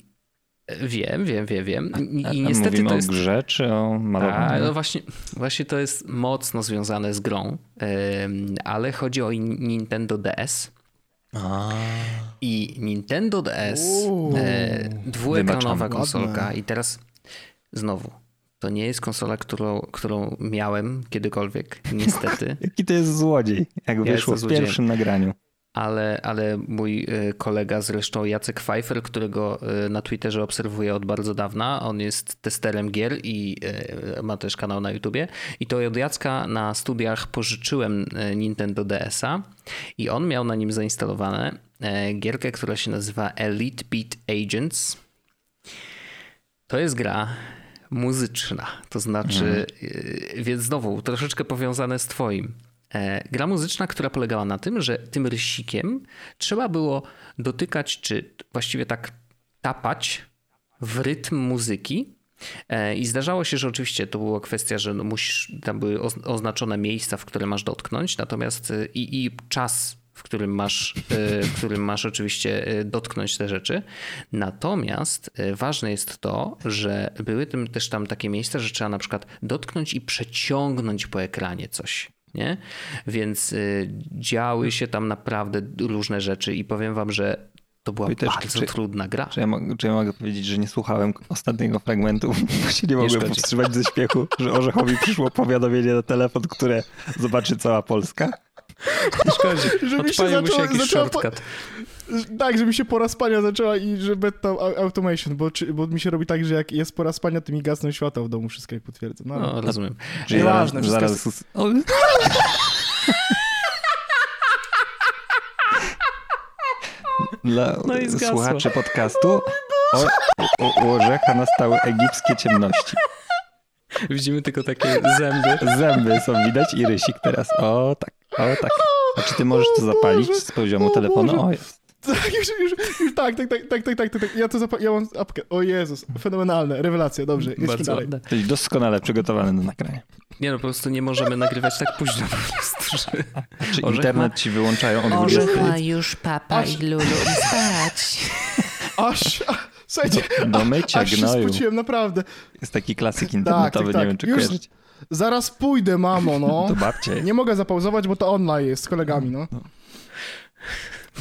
Wiem, wiem, wiem, wiem. I niestety mówimy to jest... o grze czy o malowaniu? A, no właśnie, właśnie to jest mocno związane z grą, ale chodzi o Nintendo DS. A. I Nintendo DS, Uuu, e, dwuekranowa konsolka ładne. i teraz znowu, to nie jest konsola, którą, którą miałem kiedykolwiek, niestety. [LAUGHS] Jaki to jest złodziej, jak ja wyszło w pierwszym nagraniu ale, ale mój e, kolega zresztą Jacek Pfeiffer, którego e, na Twitterze obserwuję od bardzo dawna, on jest testerem gier i e, ma też kanał na YouTubie i to od Jacka na studiach pożyczyłem Nintendo DS-a i on miał na nim zainstalowane gierkę, która się nazywa Elite Beat Agents. To jest gra muzyczna, to znaczy, mhm. więc znowu troszeczkę powiązane z twoim. E, gra muzyczna, która polegała na tym, że tym rysikiem trzeba było dotykać, czy właściwie tak tapać w rytm muzyki. E, I zdarzało się, że oczywiście to była kwestia, że no musisz, tam były oznaczone miejsca, w które masz dotknąć, natomiast e, i, i czas w którym masz, w którym masz oczywiście dotknąć te rzeczy. Natomiast ważne jest to, że były tym też tam takie miejsca, że trzeba na przykład dotknąć i przeciągnąć po ekranie coś nie? Więc y, działy się tam naprawdę różne rzeczy i powiem wam, że to była bardzo czy, trudna gra. Czy ja, czy ja, mogę powiedzieć, że nie słuchałem ostatniego fragmentu, [LAUGHS] bo się nie mogłem powstrzymać ze śmiechu, że Orzechowi przyszło powiadomienie na telefon, które zobaczy cała Polska? Szkodzi, żeby się jakiś shortcut. Tak, żeby się pora spania zaczęła i że beta automation, bo, czy, bo mi się robi tak, że jak jest pora spania, to mi gasną światła w domu, wszystko jak potwierdzę. No, no rozumiem. Czyli zaraz, wszystko zaraz... Jest... Dla no słuchaczy podcastu o, u Orzecha nastały egipskie ciemności. Widzimy tylko takie zęby. Zęby są widać i rysik teraz. O tak, o tak. A czy ty możesz to zapalić z poziomu telefonu? O jest. Tak, już, już, już tak, tak, tak, tak, tak, tak, tak, ja to zapa- ja mam apkę. O Jezus, fenomenalne, rewelacja, dobrze, jedźmy Bardzo dalej. Jesteś doskonale przygotowany do nagrania. Nie no, po prostu nie możemy nagrywać tak późno po prostu, że... Czy Orzech internet ma- ci wyłączają od Orzech 20? ma już papa Aż- i Lulu spać. [LAUGHS] Aż, a, słuchajcie, Do mycia aż się gnoju. spociłem, naprawdę. Jest taki klasyk Tak, internetowy, tak, nie tak. wiem czy Już kojarzycie. zaraz pójdę, mamo, no. To babcia jest. Nie mogę zapauzować, bo to online jest z kolegami, no.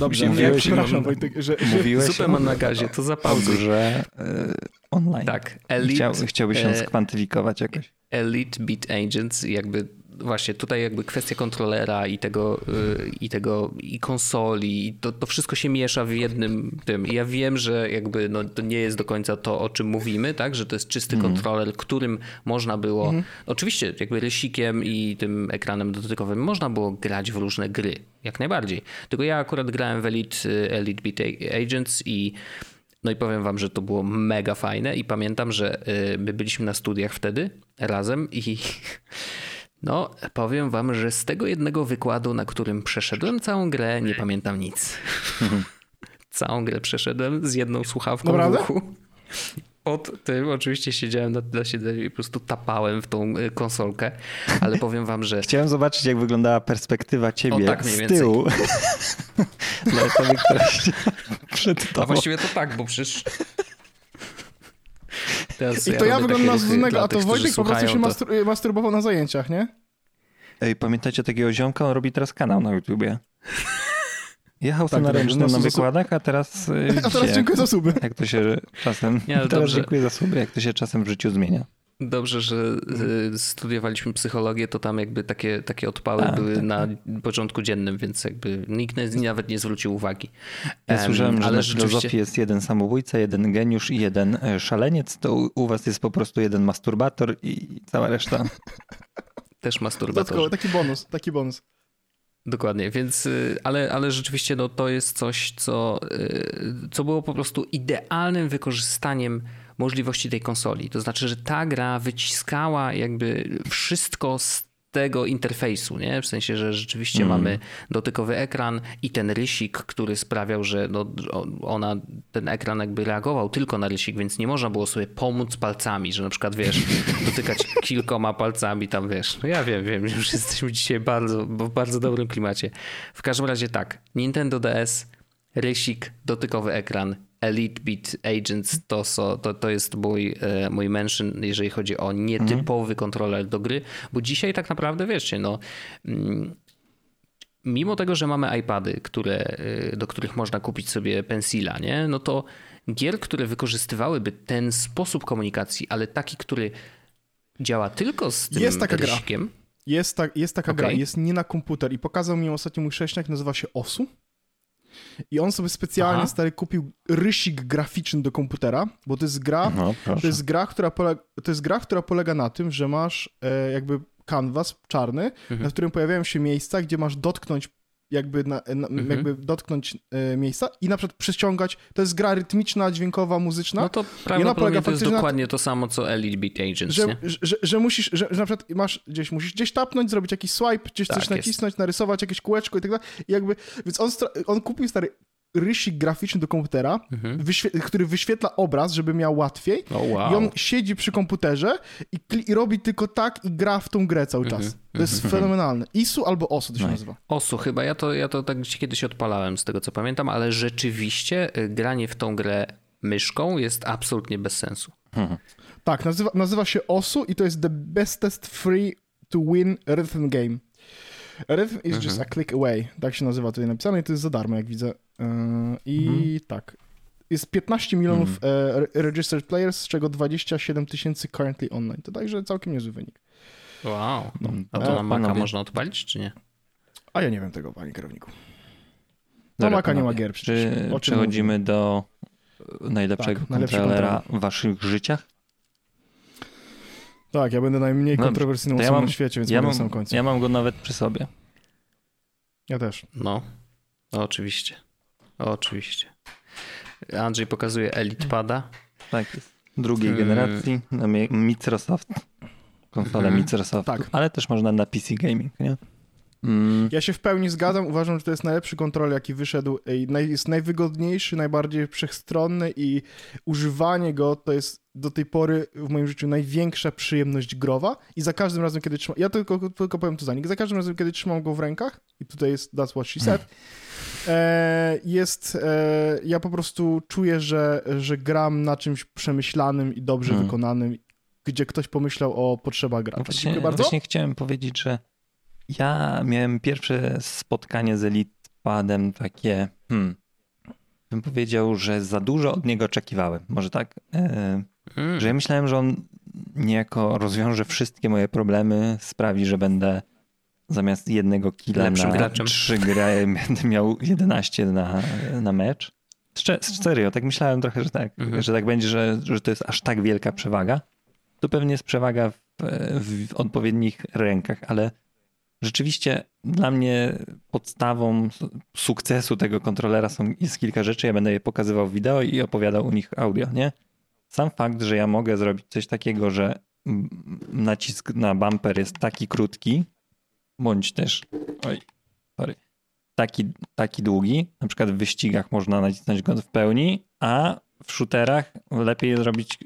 Dobrze, ja Mówiłeś- przepraszam Wojtek, że, że Mówiłeś Zupę ma na gazie, to zapauzuj. grze e, online. Tak, Elite, Chciał, chciałbyś się e, skwantyfikować jakoś. Elite Beat Agents, jakby właśnie tutaj jakby kwestia kontrolera i tego, y, i tego i konsoli, i to, to wszystko się miesza w jednym tym. I ja wiem, że jakby no, to nie jest do końca to, o czym mówimy, tak, że to jest czysty kontroler, którym można było, oczywiście jakby rysikiem i tym ekranem dotykowym można było grać w różne gry, jak najbardziej. Tylko ja akurat grałem w Elite, y, Elite Beat Agents i no i powiem wam, że to było mega fajne i pamiętam, że y, my byliśmy na studiach wtedy razem i [LAUGHS] no powiem wam, że z tego jednego wykładu, na którym przeszedłem całą grę, nie pamiętam nic. [LAUGHS] całą grę przeszedłem z jedną słuchawką w Naprawdę? uchu. Pod tym oczywiście siedziałem na, na siedzeniu i po prostu tapałem w tą y, konsolkę, ale [LAUGHS] powiem wam, że Chciałem zobaczyć, jak wyglądała perspektywa ciebie O, tak mniej z więcej. tyłu. Dla osoby, która przed a tobą. właściwie to tak, bo przecież Teraz I to ja robię wyglądam na dla a to tych, Wojtek po prostu się to- mastur- masturbował na zajęciach, nie? Ej, pamiętacie takiego ziomka? On robi teraz kanał na YouTubie. Jechał Tak, tak, na ręcznym no, na wykładach, a teraz y, [LAUGHS] A teraz dziękuję za suby. jak to się czasem... Nie, teraz dobrze. dziękuję za suby, jak to się czasem w życiu zmienia. Dobrze, że y, studiowaliśmy psychologię, to tam jakby takie, takie odpały Tak, były tak, na porządku dziennym, więc jakby nikt na- nawet nie zwrócił uwagi. Ja Em, słyszałem, że ale na rzeczywiście- filozofii jest jeden samobójca, jeden geniusz i jeden e, szaleniec, to u, was jest po prostu jeden masturbator i cała reszta. [LAUGHS] Też masturbator. Dodatkowo, taki bonus, taki bonus. Dokładnie, więc, y, ale, ale rzeczywiście no, to jest coś, co, y, co było po prostu idealnym wykorzystaniem możliwości tej konsoli. To znaczy, że ta gra wyciskała jakby wszystko z tego interfejsu, nie? W sensie, że rzeczywiście mamy dotykowy ekran i ten rysik, który sprawiał, że no, ona, ten ekran jakby reagował tylko na rysik, więc nie można było sobie pomóc palcami, że na przykład, wiesz, [LAUGHS] dotykać kilkoma palcami tam, wiesz. No ja wiem, wiem, że już jesteśmy dzisiaj bardzo, w bardzo dobrym klimacie. W każdym razie tak, Nintendo DS, rysik, dotykowy ekran, Elite Beat Agents to, so, to, to jest mój, e, mój mention, jeżeli chodzi o nietypowy kontroler do gry, bo dzisiaj tak naprawdę, wiecie, no mm, mimo tego, że mamy iPady, które, y, do których można kupić sobie pensila, nie? no to gier, które wykorzystywałyby ten sposób komunikacji, ale taki, który działa tylko z tym Jest taka gra. Jest, ta, jest taka gra, Okej. jest nie na komputer i pokazał mi ostatnio mój sześniak, nazywa się Osu. I on sobie specjalnie Aha. stary kupił rysik graficzny do komputera, bo to jest gra, No, to jest gra, która polega, to jest gra, która polega na tym, że masz e, jakby kanwas czarny, Mhm. na którym pojawiają się miejsca, gdzie masz dotknąć jakby, na, na, Mhm. jakby dotknąć e, miejsca i na przykład przyciągać, to jest gra rytmiczna, dźwiękowa, muzyczna, no to prawdopodobnie to jest dokładnie to samo, co Elite Beat Agents, że, nie? że, że musisz, że, że na przykład masz gdzieś, musisz gdzieś tapnąć, zrobić jakiś swipe, gdzieś Tak coś jest. nacisnąć, narysować jakieś kółeczko i tak dalej. I jakby, więc on, on kupił stary rysik graficzny do komputera, Mhm. wyświe- który wyświetla obraz, żeby miał łatwiej. O wow. I on siedzi przy komputerze i, i robi tylko tak i gra w tą grę cały czas. Mhm, To jest fenomenalne. ISU albo OSU to się Nice. nazywa. Osu chyba, ja to, ja to tak gdzieś kiedyś odpalałem z tego co pamiętam, ale rzeczywiście y, granie w tą grę myszką jest absolutnie bez sensu. Tak, nazywa, nazywa się OSU i to jest the bestest free to win rhythm game. Rhythm is Mhm. just a click away. Tak się nazywa tutaj napisane i to jest za darmo, jak widzę. I Mhm. tak. Jest 15 milionów e, re- registered players, z czego 27 tysięcy currently online. To także całkiem niezły wynik. Wow. No, A to na Maca panowie. można odpalić, czy nie? A ja nie wiem tego, panie kierowniku. Na Maca nie ma gier przecież. Czy przechodzimy do najlepszego Tak, kontrolera w waszych życiach? Tak, ja będę najmniej Dobrze. kontrowersyjną To ja osobą mam- na świecie, więc Ja ja mam, na samym końcu. ja mam go nawet przy sobie. Ja też. No, oczywiście. Oczywiście. Andrzej pokazuje Elite Pada. Tak jest. Drugiej Hmm. generacji na Mi- Microsoft. Konsolę. Microsoft. Tak. Ale też można na PC Gaming, nie? Mm. Ja się w pełni zgadzam. Uważam, że to jest najlepszy kontroler, jaki wyszedł. Jest najwygodniejszy, najbardziej wszechstronny i używanie go to jest do tej pory w moim życiu największa przyjemność growa. I za każdym razem, kiedy trzymam. Ja tylko, tylko powiem to za nich. Za każdym razem, kiedy trzymam go w rękach, i tutaj jest That's What She Said, e, jest. E, ja po prostu czuję, że, że gram na czymś przemyślanym i dobrze hmm. wykonanym, gdzie ktoś pomyślał o potrzebach gracza. Właśnie, Dziękuję bardzo. Właśnie chciałem powiedzieć, że ja miałem pierwsze spotkanie z Elitepadem takie, hmm, bym powiedział, że za dużo od niego oczekiwałem. Może tak? E, mm. Że ja myślałem, że on niejako rozwiąże wszystkie moje problemy, sprawi, że będę zamiast jednego killa Lepszym na graczem. trzy gry będę miał 11 na, na mecz. Serio, tak myślałem trochę, że tak, mhm. że tak będzie, że, że to jest aż tak wielka przewaga. Tu pewnie jest przewaga w, w odpowiednich rękach, ale rzeczywiście dla mnie podstawą sukcesu tego kontrolera są, jest kilka rzeczy. Ja będę je pokazywał w wideo i opowiadał u nich audio, nie? Sam fakt, że ja mogę zrobić coś takiego, że nacisk na bumper jest taki krótki, bądź też, oj, sorry, taki, taki długi, na przykład w wyścigach można nacisnąć go w pełni, a w shooterach lepiej zrobić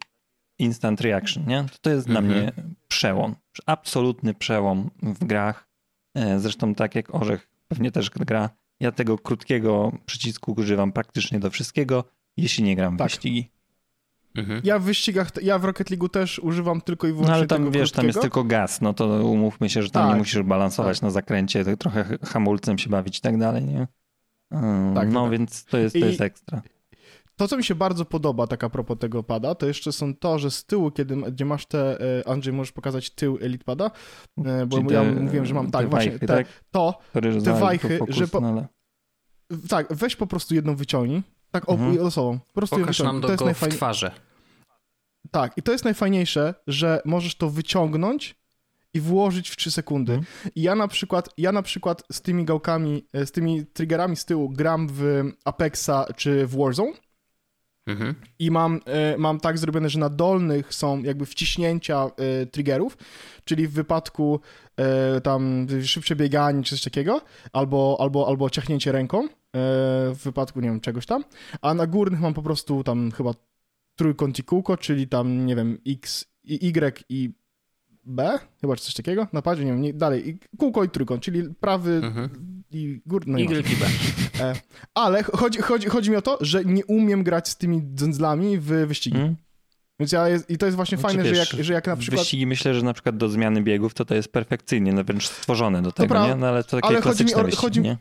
instant reaction, nie? To, to jest mhm. dla mnie przełom, absolutny przełom w grach zresztą tak jak Orzech pewnie też gra, ja tego krótkiego przycisku używam praktycznie do wszystkiego, jeśli nie gram w tak. wyścigi. Mhm. Ja w wyścigach, ja w Rocket League też używam tylko i wyłącznie No ale tam wiesz, krótkiego. tam jest tylko gaz, no to umówmy się, że tam tak. nie musisz balansować tak. na zakręcie, trochę hamulcem się bawić i tak dalej, nie? Um, tak, no tak. więc to jest, to jest ekstra. To, co mi się bardzo podoba, tak a propos tego pada, to jeszcze są to, że z tyłu, kiedy, gdzie masz te, e, Andrzej, możesz pokazać tył Elite pada, e, bo te, ja mówiłem, że mam, tak, właśnie, wajchy, te, tak? to, te wajchy, że po, no tak, weź po prostu jedną wyciągnij, tak mhm. losową, po prostu Pokaż nam do to jest najfajniejsze. w twarzy. Tak, i to jest najfajniejsze, że możesz to wyciągnąć i włożyć w 3 sekundy. Mhm. I ja na przykład, ja na przykład z tymi gałkami, e, z tymi triggerami z tyłu gram w Apexa czy w Warzone Mhm. I mam, y, mam tak zrobione, że na dolnych są jakby wciśnięcia y, triggerów, czyli w wypadku y, tam szybsze bieganie czy coś takiego, albo, albo, albo ciachnięcie ręką, w wypadku, nie wiem, czegoś tam, a na górnych mam po prostu tam chyba trójkąt i kółko, czyli tam, nie wiem, X, Y i B, chyba czy coś takiego, na padzie, nie wiem, nie, dalej, kółko i trójkąt, czyli prawy mhm. I górny. No i B. [LAUGHS] E, ale chodzi, chodzi, chodzi mi o to, że nie umiem grać z tymi dzędzlami w wyścigi. Mhm. Więc ja jest, i to jest właśnie znaczy, fajne, wiesz, że, jak, że jak na przykład... Wyścigi myślę, że na przykład do zmiany biegów to to jest perfekcyjnie, no wręcz stworzone do tego, nie? No ale to takie ale klasyczne chodzi mi o, wyścigi, chodzi, nie?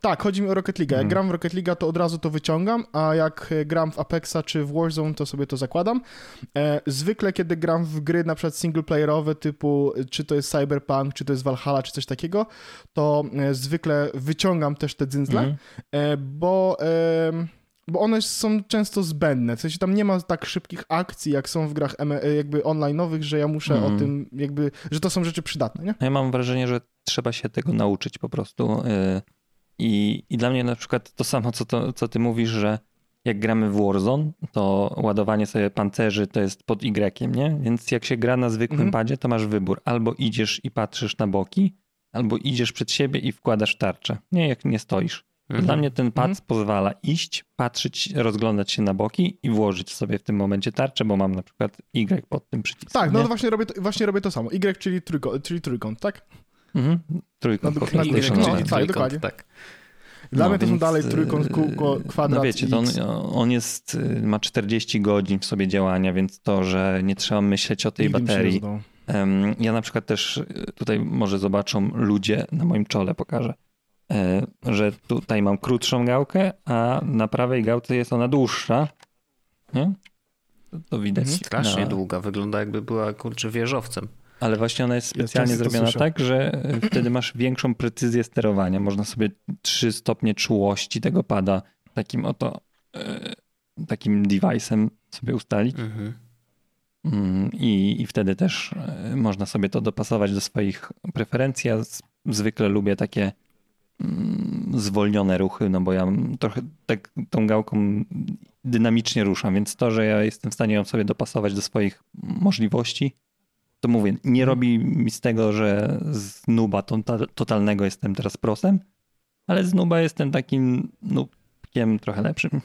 Tak, chodzi mi o Rocket League. Jak hmm. gram w Rocket League, to od razu to wyciągam, a jak e, gram w Apexa czy w Warzone, to sobie to zakładam. E, zwykle, kiedy gram w gry na przykład singleplayerowe, typu czy to jest Cyberpunk, czy to jest Valhalla, czy coś takiego, to e, zwykle wyciągam też te dzyndzle, hmm. e, bo bo one są często zbędne. W sensie tam nie ma tak szybkich akcji, jak są w grach e, jakby online'owych, że ja muszę mm. o mhm. tym jakby, że to są rzeczy przydatne, nie? Ja mam wrażenie, że trzeba się tego nauczyć po prostu. I, I dla mnie na przykład to samo, co, to, co ty mówisz, że jak gramy w Warzone, to ładowanie sobie pancerzy to jest pod Y, nie? Więc jak się gra na zwykłym mhm. padzie, to masz wybór. Albo idziesz i patrzysz na boki, albo idziesz przed siebie i wkładasz tarczę. Nie, jak nie stoisz. Mhm. Dla mnie ten pad mhm. pozwala iść, patrzeć, rozglądać się na boki i włożyć sobie w tym momencie tarczę, bo mam na przykład Y pod tym przyciskiem. Tak, no to właśnie robię to, właśnie robię to samo. Y, czyli, trójkąt, czyli trójkąt, tak? Mhm. Trójkąt. No, no, no, tak, dokładnie. Tak. Dla no, mnie to są dalej trójkąt, kółko, y, kwadrat No wiecie, on, on, jest, y, ma 40 godzin w sobie działania, więc to, że nie trzeba myśleć o tej Nigdy baterii. Ja na przykład też y, tutaj może zobaczą ludzie na moim czole, pokażę, e, że tutaj mam krótszą gałkę, a na prawej gałce jest ona dłuższa. Nie? To widać. Mhm. Strasznie na... długa, wygląda jakby była kurczę wieżowcem. Ale właśnie ona jest specjalnie zrobiona tak, że wtedy masz większą precyzję sterowania. Można sobie trzy stopnie czułości tego pada takim oto e, takim device'em sobie ustalić. Mhm. Mm, I, I wtedy też e, można sobie to dopasować do swoich preferencji. Ja zwykle lubię takie mm, zwolnione ruchy, no bo ja trochę tak tą gałką dynamicznie ruszam, więc to, że ja jestem w stanie ją sobie dopasować do swoich możliwości, to mówię, nie robi mi z tego, że z nuba to, totalnego jestem teraz prosem, ale z nuba jestem takim nubkiem trochę lepszym.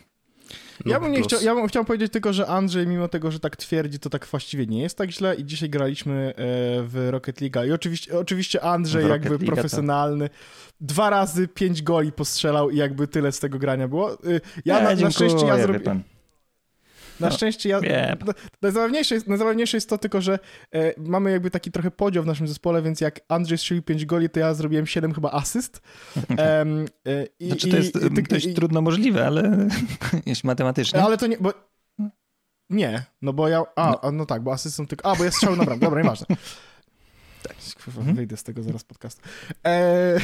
Ja, bym nie chciał, ja bym chciał powiedzieć tylko, że Andrzej, mimo tego, że tak twierdzi, to tak właściwie nie jest tak źle i dzisiaj graliśmy e, w Rocket League. I oczywiście, oczywiście Andrzej jakby League, profesjonalny, to... dwa razy pięć goli postrzelał i jakby tyle z tego grania było. Ja nie, na, na szczęście ja zrobiłem... Na szczęście ja. No, najzabawniejsze, jest, najzabawniejsze jest to tylko, że e, mamy jakby taki trochę podział w naszym zespole, więc jak Andrzej strzelił 5 goli, to ja zrobiłem 7 chyba asyst. [LAUGHS] e, i, znaczy to jest i, dość i, trudno możliwe, ale [LAUGHS] jeśli matematycznie. Ale to nie, bo nie, no bo ja. A, no, no tak, bo asysty są tylko. A, bo ja strzałem na bramkę. Dobra, nieważne. [LAUGHS] Tak, mhm. wyjdę z tego zaraz podcastu. E,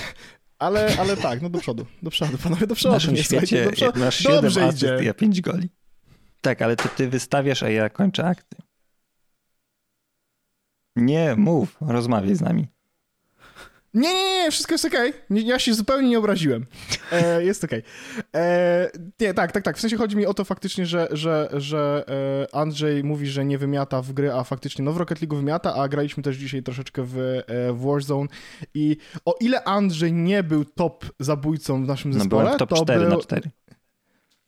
ale, ale tak, no do przodu, do przodu, panowie, do przodu. W naszym świecie do przodu. masz 7 Dobrze asyst, ja 5 goli. Tak, ale to ty wystawiasz, a ja kończę akty. Nie, mów, rozmawiaj z nami. Nie, nie, nie, wszystko jest okej. Okay. Ja się zupełnie nie obraziłem. E, jest okej. Okay. E, nie, tak, tak, tak. W sensie chodzi mi o to faktycznie, że, że, że e, Andrzej mówi, że nie wymiata w gry, a faktycznie no w Rocket League wymiata, a graliśmy też dzisiaj troszeczkę w, e, w Warzone i o ile Andrzej nie był top zabójcą w naszym zespole, no, top to 4 był... na 4.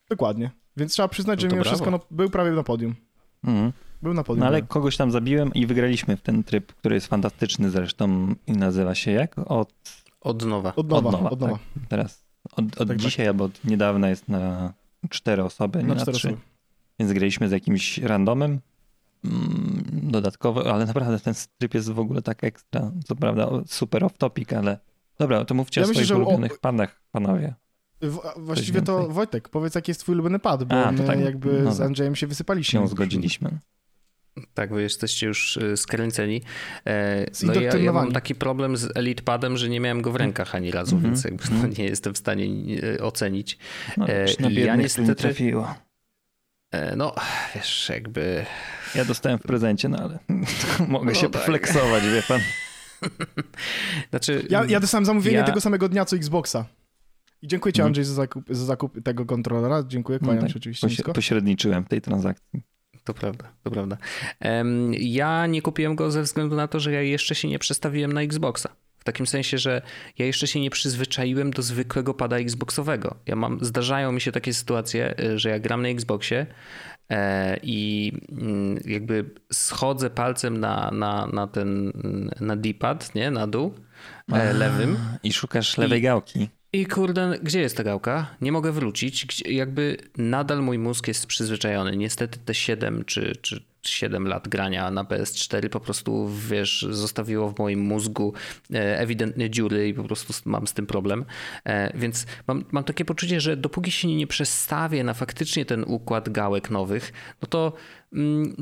Dokładnie. Więc trzeba przyznać, że no mimo wszystko no, był prawie na podium. Mhm. Był na podium. No ale kogoś tam zabiłem i wygraliśmy w ten tryb, który jest fantastyczny zresztą i nazywa się jak? Od... Od nowa. Od nowa. Od nowa, od nowa. Tak. Teraz od, od tak, tak. dzisiaj tak. albo od niedawna jest na cztery osoby, nie na, na trzy. Osoby. Więc graliśmy z jakimś randomem mm, dodatkowo, ale naprawdę ten tryb jest w ogóle tak ekstra. Co prawda super off topic, ale dobra, to mówcie ja o myślę, swoich ulubionych o... padach, panowie. Właściwie to Wojtek, powiedz jaki jest twój ulubiony pad, bo A, my tak, jakby no, z Andrzejem się wysypaliśmy. Się zgodziliśmy. Tak, wy jesteście już y, skręceni. E, no ja, ja mam taki problem z Elite Padem, że nie miałem go w rękach ani razu, mm -hmm. więc jakby no, nie jestem w stanie y, ocenić. No, e, na ja niestety trafiło. E, no, wiesz, jakby... Ja dostałem w prezencie, no ale [LAUGHS] mogę no się tak. flexować, wie pan. [LAUGHS] Znaczy, ja, ja dostałem zamówienie ja... tego samego dnia co Xboxa. I dziękuję ci mhm. Andrzej za zakup, za zakup tego kontrolera. Dziękuję, kłaniam no tak, się oczywiście poś, Pośredniczyłem w tej transakcji. To prawda, to prawda. Um, ja nie kupiłem go ze względu na to, że ja jeszcze się nie przestawiłem na Xboxa. W takim sensie, że ja jeszcze się nie przyzwyczaiłem do zwykłego pada Xboxowego. Ja mam, zdarzają mi się takie sytuacje, y, że ja gram na Xboxie e, i mm, jakby schodzę palcem na, na, na ten na D-pad, nie, na dół, e, lewym. I szukasz lewej I, gałki. I kurde, gdzie jest ta gałka? Nie mogę wrócić. Jakby nadal mój mózg jest przyzwyczajony. Niestety te 7 czy, czy 7 lat grania na PS4 po prostu, wiesz, zostawiło w moim mózgu e, ewidentnie dziury i po prostu mam z tym problem. E, więc mam, mam takie poczucie, że dopóki się nie przestawię na faktycznie ten układ gałek nowych, no to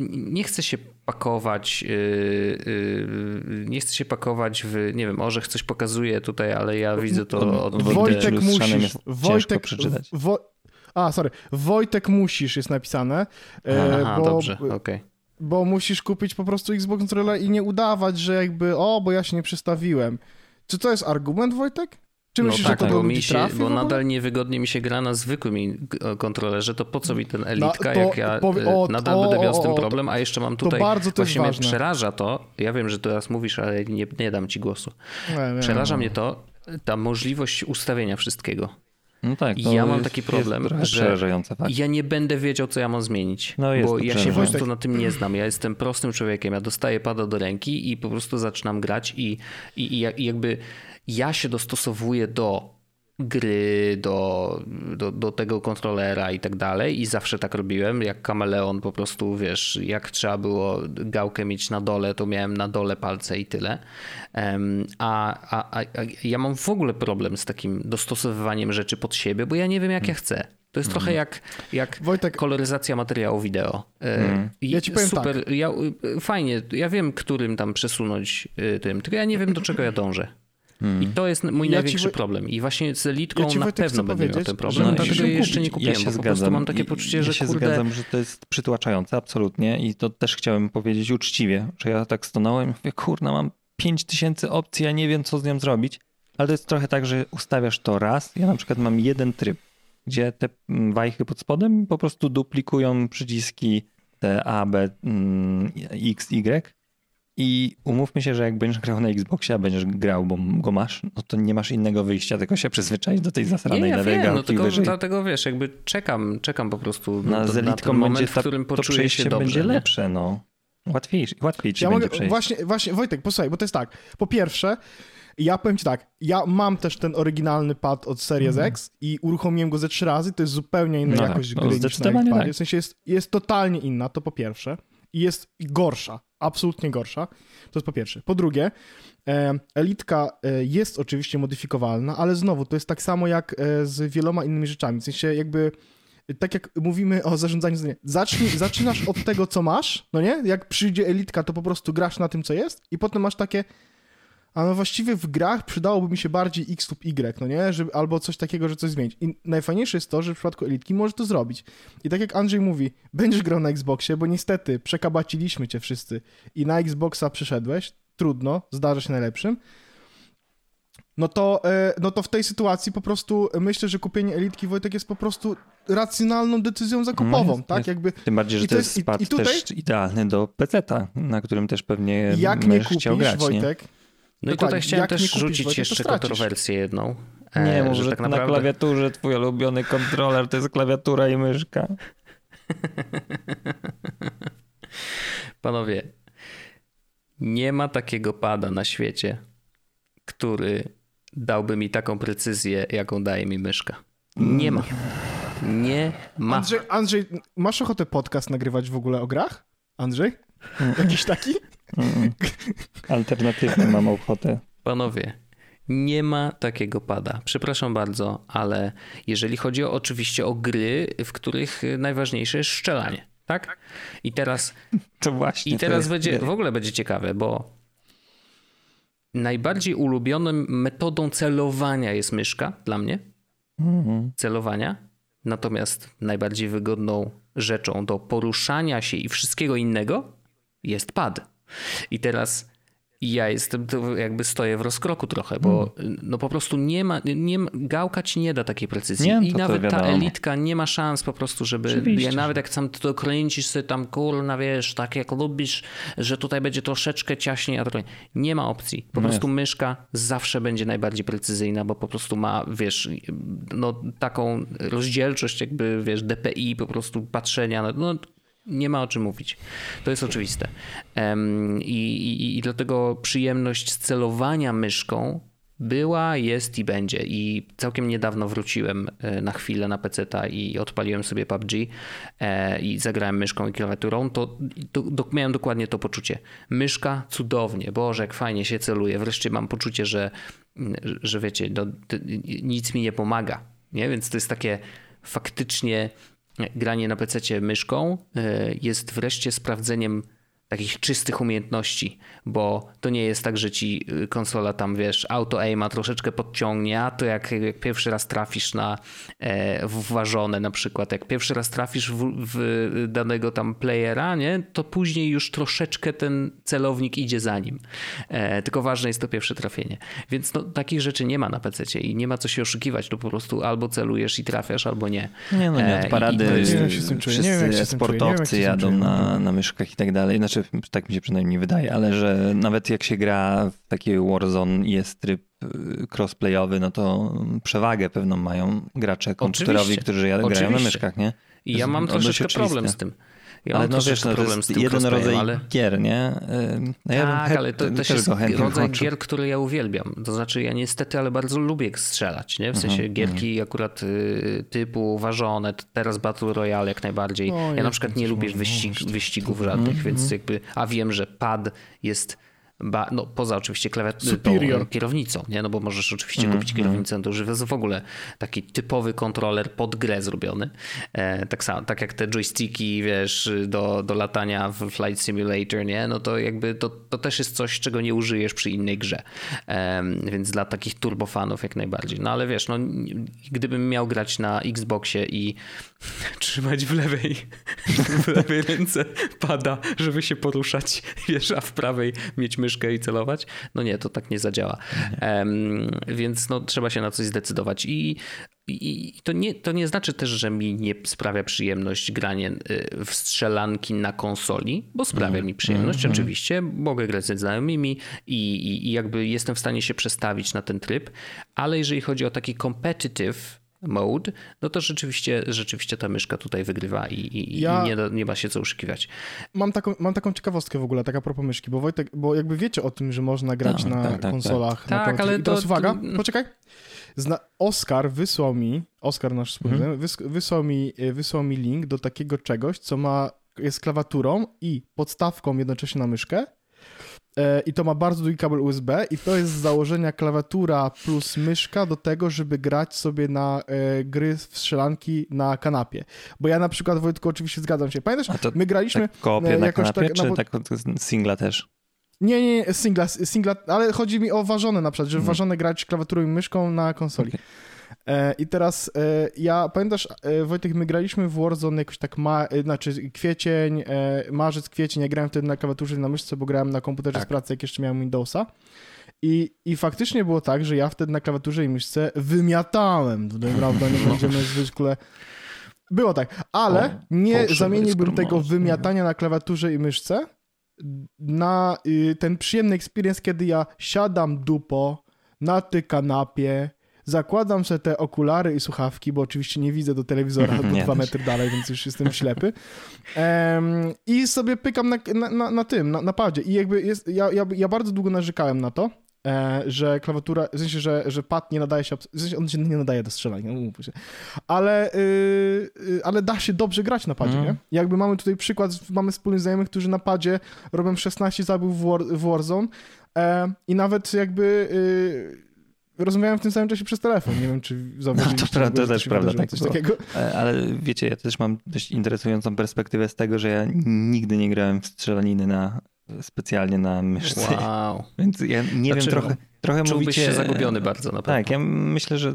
nie chcę się pakować, y, y, nie chcę się pakować w, nie wiem, Orzech coś pokazuje tutaj, ale ja widzę to od Wojtek musisz, Wojtek, przeczytać. Wo a, sorry. Wojtek musisz jest napisane. E, Aha, bo, dobrze, okej. Okay. Bo musisz kupić po prostu Xbox Controller i nie udawać, że jakby, o, bo ja się nie przestawiłem. Czy to jest argument, Wojtek? Czy no myślisz, tak, że to bo, mi się, bo nadal niewygodnie mi się gra na zwykłym kontrolerze, to po co mi ten elitka, no, jak ja powie, o, nadal o, będę miał z tym problem, a jeszcze mam tutaj, to bardzo to właśnie mnie przeraża to, ja wiem, że teraz mówisz, ale nie, nie dam ci głosu. Nie, nie, przeraża mnie to, ta możliwość ustawienia wszystkiego. No tak, I ja mam taki problem, że ja nie będę wiedział, co ja mam zmienić, no bo ja się po prostu na tym nie znam. Ja jestem prostym człowiekiem, ja dostaję pada do ręki i po prostu zaczynam grać i, i, i jakby ja się dostosowuję do gry, do, do, do, tego kontrolera i tak dalej i zawsze tak robiłem, jak kameleon po prostu, wiesz, jak trzeba było gałkę mieć na dole, to miałem na dole palce i tyle. A, a, a, a ja mam w ogóle problem z takim dostosowywaniem rzeczy pod siebie, bo ja nie wiem, jak ja chcę. To jest mm. trochę jak, jak Wojtek... koloryzacja materiału wideo. Mm. I ja ci powiem super, tak. ja, fajnie, ja wiem, którym tam przesunąć y, tym, tylko ja nie wiem, do czego ja dążę. Hmm. I to jest mój ja największy ci... problem. I właśnie z Elitką ja na pewno będę miał ten problem, no, dlatego ja jeszcze nie kupiłem, ja się zgadzam. po prostu mam takie poczucie, ja że się kurde... zgadzam, że to jest przytłaczające, absolutnie. I to też chciałem powiedzieć uczciwie, że ja tak stanąłem i mówię, kurna, mam 5000 opcji, ja nie wiem, co z nią zrobić. Ale to jest trochę tak, że ustawiasz to raz. Ja na przykład mam jeden tryb, gdzie te mm, wajchy pod spodem po prostu duplikują przyciski te A, B, mm, X, Y I umówmy się, że jak będziesz grał na Xboxie, a będziesz grał, bo go masz, no to nie masz innego wyjścia, tylko się przyzwyczaić do tej zasranej nie, ja lewej wiem, no tylko wyżej. dlatego wiesz, jakby czekam, czekam po prostu na, na, na ten moment, będzie w którym poczuję się dobrze. będzie nie? lepsze, no. Łatwiej, łatwiej ci Ja będzie mogę, przejść. właśnie, właśnie, Wojtek, posłuchaj, bo to jest tak. Po pierwsze, ja powiem ci tak, ja mam też ten oryginalny pad od Series X i uruchomiłem go ze trzy razy, to jest zupełnie inna No jakość tak, no gry niż na zdecydowanie tak. W sensie jest, jest totalnie inna, to po pierwsze. I jest gorsza, absolutnie gorsza. To jest po pierwsze. Po drugie, e, Elitka e, jest oczywiście modyfikowalna, ale znowu, to jest tak samo jak e, z wieloma innymi rzeczami. W sensie jakby tak jak mówimy o zarządzaniu zdaniem, zacznij, [LAUGHS] zaczynasz od tego, co masz, no nie? Jak przyjdzie elitka, to po prostu grasz na tym, co jest i potem masz takie, a no właściwie w grach przydałoby mi się bardziej X lub Y, no nie? Żeby, albo coś takiego, że coś zmienić. I najfajniejsze jest to, że w przypadku elitki możesz to zrobić. I tak jak Andrzej mówi, będziesz grał na Xboxie, bo niestety przekabaciliśmy cię wszyscy i na Xboxa przyszedłeś, trudno, zdarza się najlepszym, no to, e, no to w tej sytuacji po prostu myślę, że kupienie elitki Wojtek jest po prostu racjonalną decyzją zakupową, No tak? jest. Jakby Tym bardziej, że to to jest jest- i- i tutaj- też idealny do PC-ta, na którym też pewnie jak nie kupisz, grać, nie? No i tutaj chciałem też kupisz, rzucić jeszcze kontrowersję jedną. Nie, e, może że tak na naprawdę... klawiaturze twój ulubiony kontroler to jest klawiatura i myszka. [LAUGHS] Panowie, nie ma takiego pada na świecie, który dałby mi taką precyzję, jaką daje mi myszka. Nie ma. Nie ma. Andrzej, Andrzej, masz ochotę podcast nagrywać w ogóle o grach? Andrzej? Jakiś taki? Mm. Alternatywnie mam ochotę. Panowie, nie ma takiego pada. Przepraszam bardzo, ale jeżeli chodzi o, oczywiście o gry, w których najważniejsze jest strzelanie, tak? I teraz, To właśnie. i teraz będzie, w ogóle będzie ciekawe, bo najbardziej ulubioną metodą celowania jest myszka dla mnie. Mhm. Celowania. Natomiast najbardziej wygodną rzeczą do poruszania się i wszystkiego innego jest pad. I teraz ja jestem, to jakby stoję w rozkroku trochę, bo no po prostu nie ma, nie gałka ci nie da takiej precyzji. Nie, I to to nawet ta elitka nie ma szans po prostu, żeby, Oczywiście, ja, że- nawet jak sam to kręcisz sobie tam, kurna wiesz, tak jak lubisz, że tutaj będzie troszeczkę ciaśniej, a trochę nie ma opcji. Po No prostu myszka zawsze będzie najbardziej precyzyjna, bo po prostu ma, wiesz, no taką rozdzielczość jakby, wiesz, DPI, po prostu patrzenia, no, no nie ma o czym mówić. To jest oczywiste. Em, i, i, I dlatego przyjemność celowania myszką była, jest i będzie. I całkiem niedawno wróciłem e, na chwilę na PC-ta i odpaliłem sobie PUBG e, i zagrałem myszką i klawiaturą, to, to, miałem dokładnie to poczucie. Myszka cudownie, Boże, jak fajnie się celuje. Wreszcie mam poczucie, że, że wiecie, no, nic mi nie pomaga. Nie? Więc to jest takie faktycznie granie na PC myszką e, jest wreszcie sprawdzeniem takich czystych umiejętności, bo to nie jest tak, że ci y, konsola tam, wiesz, auto aima troszeczkę podciągnie, a to jak, jak pierwszy raz trafisz na e, ważone na przykład, jak pierwszy raz trafisz w, w danego tam playera, nie, to później już troszeczkę ten celownik idzie za nim. E, tylko ważne jest to pierwsze trafienie. Więc no, takich rzeczy nie ma na PC i nie ma co się oszukiwać, to po prostu albo celujesz i trafiasz, albo nie. Nie no, nie E, od i- parady. i wiem, jak się Wszyscy nie wiem, jak się sportowcy jadą na, na myszkach i tak dalej. Znaczy, tak mi się przynajmniej wydaje, ale że nawet jak się gra w taki Warzone i jest tryb y, crossplayowy, no to przewagę pewną mają gracze komputerowi, którzy ja- grają na myszkach, nie? I ja mam troszeczkę problem z tym. Ja ale mam no wiesz, no, to problem jest z tym jeden rodzaj ale... gier, nie? No ja Tak, ale to też jest rodzaj włączył. gier, który ja uwielbiam. To znaczy ja niestety, ale bardzo lubię strzelać, nie? W Mhm, sensie gierki akurat y, typu ważone, teraz Battle Royale jak najbardziej. O, ja na przykład nie lubię wyścig, wyścigów żadnych, Mhm, więc jakby, a wiem, że pad jest Ba, no poza oczywiście klawiaturą, kierownicą, nie? No bo możesz oczywiście Mhm, kupić kierownicę, no to już jest w ogóle taki typowy kontroler pod grę zrobiony. E, tak samo, tak jak te joysticki, wiesz, do, do latania w Flight Simulator, nie? No to jakby to, to też jest coś, czego nie użyjesz przy innej grze. E, więc dla takich turbofanów jak najbardziej. No ale wiesz, no gdybym miał grać na Xboxie i [LAUGHS] trzymać w lewej, [LAUGHS] w lewej ręce pada, żeby się poruszać, wiesz, a w prawej mieć myszkę i celować, no nie, to tak nie zadziała. Em, więc no, trzeba się na coś zdecydować. I i to nie, to nie znaczy też, że mi nie sprawia przyjemność granie y, w strzelanki na konsoli, bo sprawia mm. mi przyjemność mm. oczywiście. Mogę grać ze znajomymi i, i, i, jakby jestem w stanie się przestawić na ten tryb, ale jeżeli chodzi o taki competitive mode, no to rzeczywiście, rzeczywiście ta myszka tutaj wygrywa i, i, ja... i nie, nie, ma się co oszukiwać. Mam taką, mam taką ciekawostkę w ogóle, taka propos myszki, bo Wojtek, bo jakby wiecie o tym, że można grać tak, na tak, tak, tak. konsolach. Tak, na ale to... Teraz uwaga, poczekaj. Zna Oskar wysłał mi, Oskar nasz wspólny, mhm. wys wysłał, mi, e, wysłał mi link do takiego czegoś, co ma, jest klawiaturą i podstawką jednocześnie na myszkę i to ma bardzo długi kabel USB i to jest z założenia klawiatura plus myszka do tego, żeby grać sobie na e, gry w strzelanki na kanapie. Bo ja na przykład, Wojtku, oczywiście zgadzam się. Pamiętasz, my graliśmy... Tak koopie na kanapie, tak, czy no, tak singla też? Nie, nie, nie, singla, singla, ale chodzi mi o ważone na przykład, że hmm. ważone grać klawiaturą i myszką na konsoli. Okay. E, I teraz e, ja, pamiętasz, e, Wojtek, my graliśmy w Warzone jakoś tak, ma, znaczy kwiecień, marzec, kwiecień, ja grałem wtedy na klawiaturze i na myszce, bo grałem na komputerze tak. z pracy, jak jeszcze miałem Windowsa. I, I faktycznie było tak, że ja wtedy na klawiaturze i myszce wymiatałem, prawda, nie będziemy [LAUGHS] zwykle... Było tak, ale o, nie zamieniłbym tego wymiatania na klawiaturze i myszce na y, ten przyjemny experience, kiedy ja siadam dupo na tej kanapie, zakładam sobie te okulary i słuchawki, bo oczywiście nie widzę do telewizora do [LAUGHS] dwa metry dalej, więc już jestem ślepy. Um, I sobie pykam na, na, na, na tym, na, na padzie. I jakby jest, ja, ja, ja bardzo długo narzekałem na to, e, że klawiatura, w sensie, że, że pad nie nadaje się, w sensie on się nie nadaje do strzelania, się. Ale, yy, ale da się dobrze grać na padzie, mm. nie? Jakby mamy tutaj przykład, mamy wspólnych znajomych, którzy na padzie robią 16 zabójów w, War, w Warzone e, i nawet jakby... Yy, rozmawiałem w tym samym czasie przez telefon. Nie wiem, czy zauważyliście. No to, prawda, to też prawda. Tak, coś takiego. E, ale wiecie, ja też mam dość interesującą perspektywę z tego, że ja nigdy nie grałem w strzelaniny na specjalnie na myszce. Wow. [LAUGHS] Więc ja nie znaczy, wiem, trochę, trochę Czułbyś mówicie... się zagubiony bardzo na pewno. Tak, ja myślę, że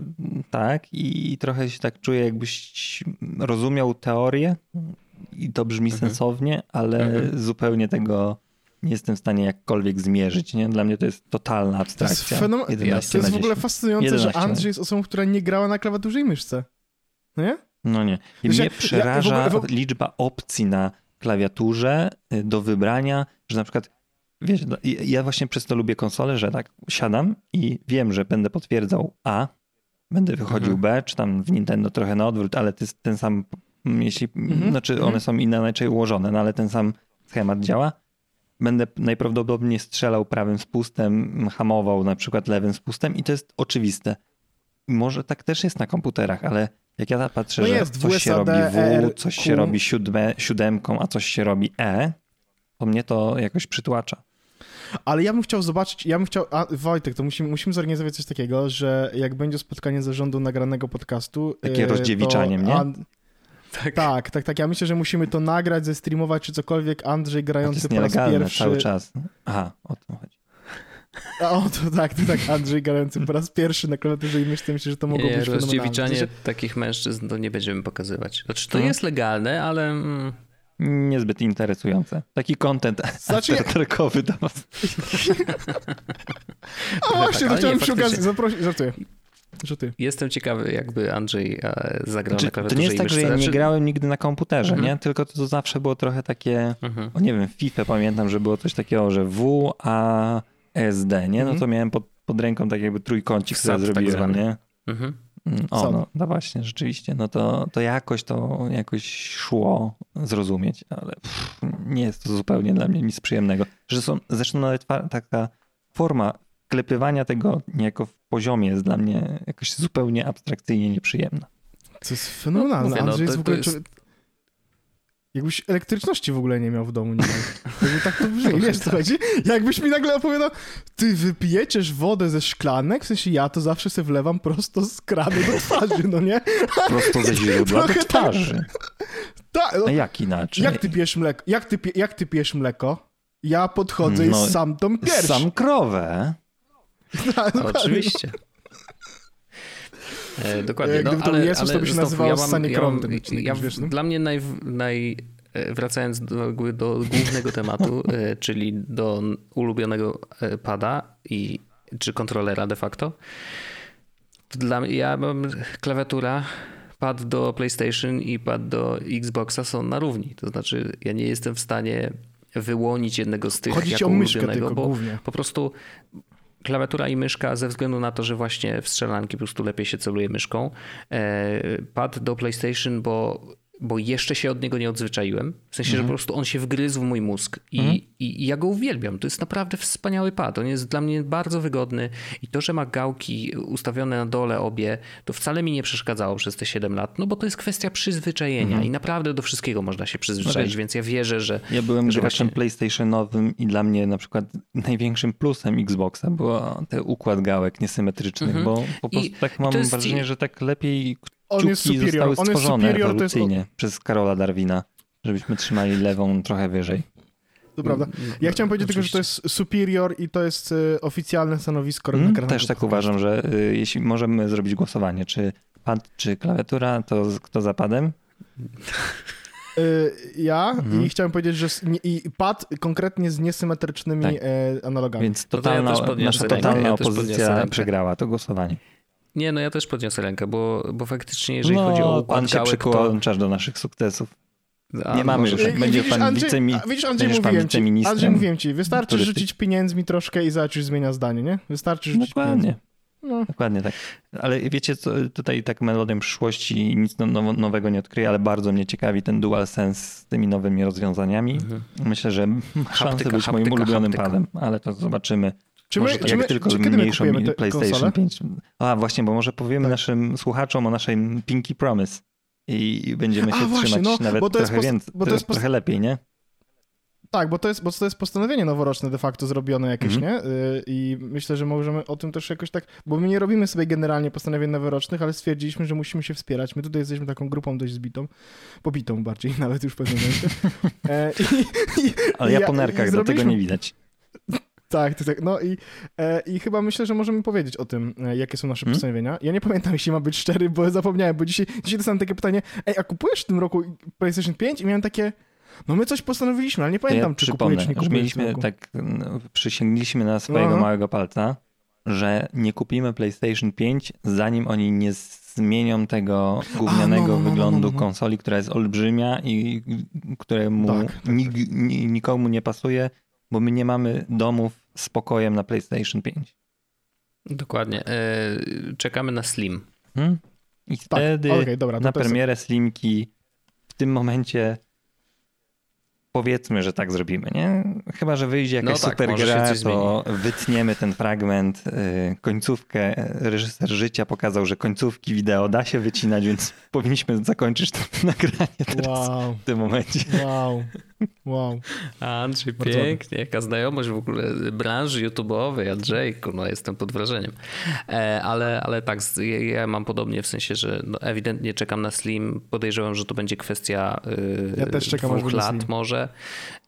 tak i trochę się tak czuję, jakbyś rozumiał teorię i to brzmi mhm. sensownie, ale mhm. zupełnie tego nie jestem w stanie jakkolwiek zmierzyć. Nie? Dla mnie to jest totalna abstrakcja. To jest, to jest w ogóle fascynujące, że Andrzej jest osobą, która nie grała na klawiaturze i myszce. No nie? No nie. I mnie przeraża ja, w ogóle... liczba opcji na klawiaturze y, do wybrania, że na przykład, wiesz, no, ja właśnie przez to lubię konsolę, że tak siadam i wiem, że będę potwierdzał A, będę wychodził mhm. B, czy tam w Nintendo trochę na odwrót, ale ty, ten sam, jeśli, mhm. znaczy one mhm. są inaczej ułożone, no ale ten sam schemat działa. Będę najprawdopodobniej strzelał prawym spustem, hamował na przykład lewym spustem i to jest oczywiste. Może tak też jest na komputerach, ale jak ja patrzę, no jest, że coś się robi W, coś się robi siódme, siódemką, a coś się robi E, to mnie to jakoś przytłacza. Ale ja bym chciał zobaczyć, ja bym chciał, a Wojtek, to musimy, musimy zorganizować coś takiego, że jak będzie spotkanie zarządu nagranego podcastu... Takie yy, rozdziewiczanie mnie? Tak. tak, tak, tak. Ja myślę, że musimy to nagrać, zestreamować czy cokolwiek. Andrzej grający po raz pierwszy. cały czas. Aha, o to chodzi. A o, to tak, to tak, Andrzej grający po raz pierwszy na klawiaturze i myślę, myślę że to mogło nie, być rozdziewiczanie znaczy... takich mężczyzn to nie będziemy pokazywać. Znaczy, to no. jest legalne, ale... Mm, Niezbyt interesujące. Taki content znaczy... aftertrackowy do was. [LAUGHS] A właśnie, tak, to chciałem przy okazji zaprosić, żartuję. Rzuty. Jestem ciekawy, jakby Andrzej e, zagrał znaczy, na klawiaturze To nie jest tak, że ja nie znaczy- grałem nigdy na komputerze, mhm. nie? Tylko to, zawsze było trochę takie, mhm. o nie wiem, w FIFA pamiętam, że było coś takiego, że W, A, S, D, nie? No mhm. to miałem pod, pod ręką tak jakby trójkącik, który tak zrobiłem, tak nie? Mhm. Mm, o, no, no właśnie, rzeczywiście. No to, to jakoś to jakoś szło zrozumieć, ale pff, nie jest to zupełnie dla mnie nic przyjemnego. Że są, zresztą nawet taka forma klepywania tego niejako w poziomie jest dla mnie jakoś zupełnie abstrakcyjnie nieprzyjemna. To jest fenomenalne. No, Andrzej no, jest w ogóle... Jest... Jakbyś elektryczności w ogóle nie miał w domu. Nie Jakby tak to brzmi, [LAUGHS] wiesz co chodzi? Jakbyś mi nagle opowiadał, ty wypijeciesz wodę ze szklanek? W sensie ja to zawsze sobie wlewam prosto z kranu do twarzy, no nie? [LAUGHS] Prosto ze źródła do tak. twarzy. Ta, no, A jak inaczej? Jak ty pijesz mleko? Jak ty, jak ty pijesz mleko? Ja podchodzę no, i sam tą pierś. Sam krowę. Tak, Oczywiście. E, dokładnie. No, ale, Jezus, ale to by się nazywało ja mam, ja mam, ja, wiesz, no? Dla mnie naj, naj, e, wracając do, do głównego tematu, [LAUGHS] e, czyli do ulubionego pada i czy kontrolera de facto, dla mnie, ja mam klawiatura, pad do PlayStation i pad do Xboxa są na równi. To znaczy, ja nie jestem w stanie wyłonić jednego z tych Chodzi jako o myszkę ulubionego, tylko bo głównie. po prostu klawiatura i myszka ze względu na to, że właśnie w strzelanki po prostu lepiej się celuje myszką. E, Pad do PlayStation, bo, bo jeszcze się od niego nie odzwyczaiłem. W sensie, że po prostu on się wgryzł w mój mózg i, i, i ja go uwielbiam. To jest naprawdę wspaniały pad. On jest dla mnie bardzo wygodny i to, że ma gałki ustawione na dole obie, to wcale mi nie przeszkadzało przez te 7 lat, no bo to jest kwestia przyzwyczajenia i naprawdę do wszystkiego można się przyzwyczaić, wiesz, więc ja wierzę, że Ja byłem że graczem właśnie- PlayStationowym i dla mnie na przykład największym plusem Xboxa było ten układ gałek niesymetrycznych, Mhm. bo po prostu I- tak mam wrażenie, że tak lepiej On jest superior, zostały on jest superior, to jest- ewolucyjnie przez Karola Darwina, żebyśmy trzymali lewą trochę wyżej. To prawda. Ja chciałem powiedzieć tylko, że to jest superior i to jest y, oficjalne stanowisko Mm, też tak uważam, że y, jeśli możemy zrobić głosowanie, czy pad, czy klawiatura, to kto za padem? Y, Ja Mhm. i chciałem powiedzieć, że i pad konkretnie z niesymetrycznymi Tak. e, analogami. Więc No to ja totalna, nasza totalna ja opozycja przegrała to głosowanie. Nie, no ja też podniosę rękę, bo, bo faktycznie jeżeli no, chodzi o układ pan się gałek, to... przyłączasz do naszych sukcesów. A, Nie mamy może- już. I będzie widzisz, pan Andrzej, wicemi- a widzisz, Andrzej, pan wiceministrem Andrzej, mówiłem ci, wystarczy turystyki. rzucić pieniędzmi troszkę i zobaczysz, zmienia zdanie, nie? Wystarczy rzucić Dokładnie. pieniędzmi. No. Dokładnie tak. Ale wiecie co, tutaj tak melodią przyszłości nic no- now- nowego nie odkryję, ale bardzo mnie ciekawi ten DualSense z tymi nowymi rozwiązaniami. Mhm. Myślę, że Haptyka, być moim haptyka, ulubionym haptyka. padem, ale to zobaczymy. Czy my, Może czy jak my, tylko czy te PlayStation konsole? 5. A właśnie, bo może powiemy Tak. naszym słuchaczom o naszej Pinky Promise i będziemy A, się właśnie, trzymać no, nawet bo to jest trochę więcej, bo to jest post- trochę lepiej, nie? Tak, bo to, jest, bo to jest postanowienie noworoczne de facto zrobione jakieś, Mhm. nie? Y, I myślę, że możemy o tym też jakoś tak, bo my nie robimy sobie generalnie postanowień noworocznych, ale stwierdziliśmy, że musimy się wspierać. My tutaj jesteśmy taką grupą dość zbitą, pobitą bardziej, [LAUGHS] nawet już w pewnym momencie. E, i, i, Ale ja po i nerkach, dlatego zrobiliśmy- nie widać. Tak, tak, tak. No i, e, i chyba myślę, że możemy powiedzieć o tym, e, jakie są nasze Hmm? postanowienia. Ja nie pamiętam, jeśli mam być szczery, bo zapomniałem, bo dzisiaj, dzisiaj dostałem takie pytanie, ej, a kupujesz w tym roku PlayStation 5? I miałem takie, no my coś postanowiliśmy, ale nie pamiętam, ja czy kupuję, czy nie tym mieliśmy tak, no, przysięgliśmy na swojego Aha. małego palca, że nie kupimy PlayStation 5, zanim oni nie zmienią tego gównianego no, no, no, no, wyglądu no, no. konsoli, która jest olbrzymia i któremu Tak, tak, nig, ni- nikomu nie pasuje, bo my nie mamy domów z pokojem na PlayStation 5. Dokładnie. E, Czekamy na Slim. Hmm? I Tak, wtedy okej, dobra, na to jest- premierę Slimki w tym momencie powiedzmy, że tak zrobimy, nie? Chyba, że wyjdzie jakaś No tak, super gra, to wytniemy ten fragment, y, końcówkę. Reżyser życia pokazał, że końcówki wideo da się wycinać, więc powinniśmy zakończyć to [LAUGHS] nagranie teraz Wow, w tym momencie. wow, [LAUGHS] wow. Andrzej, Bardzo pięknie. Jaka znajomość w ogóle branży YouTube'owej, Andrzejku, no jestem pod wrażeniem. E, ale, ale tak, ja, mam podobnie w sensie, że no, ewidentnie czekam na Slim. Podejrzewam, że to będzie kwestia y, Ja też czekam, dwóch lat Slim. może.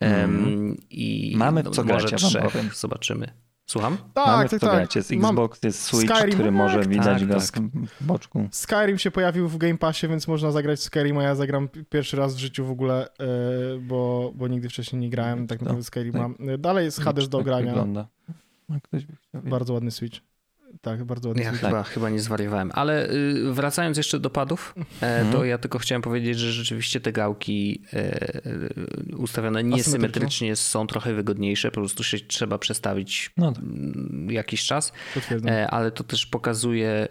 Em, i Mamy w co może grać, trzech. powiem. Zobaczymy. Słucham? Tak, Mamy tak, tak. Jest Mam- Xbox, jest Switch, Skyrim, który no może tak, widać tak, go tak. w boczku. Skyrim się pojawił w Game Passie, więc można zagrać w Skyrim, a ja zagram pi- pierwszy raz w życiu w ogóle, e, bo, bo nigdy wcześniej nie grałem tak To- naprawdę Skyrima. E, Dalej jest Hades do Tak grania, wygląda. Wiedzieć. bardzo ładny Switch. Tak, bardzo ładny Ja chyba, chyba nie zwariowałem. Ale y, wracając jeszcze do padów, e, to ja tylko chciałem powiedzieć, że rzeczywiście te gałki e, e, ustawione niesymetrycznie są trochę wygodniejsze. Po prostu się trzeba przestawić No tak. mm, jakiś czas. Ale to też pokazuje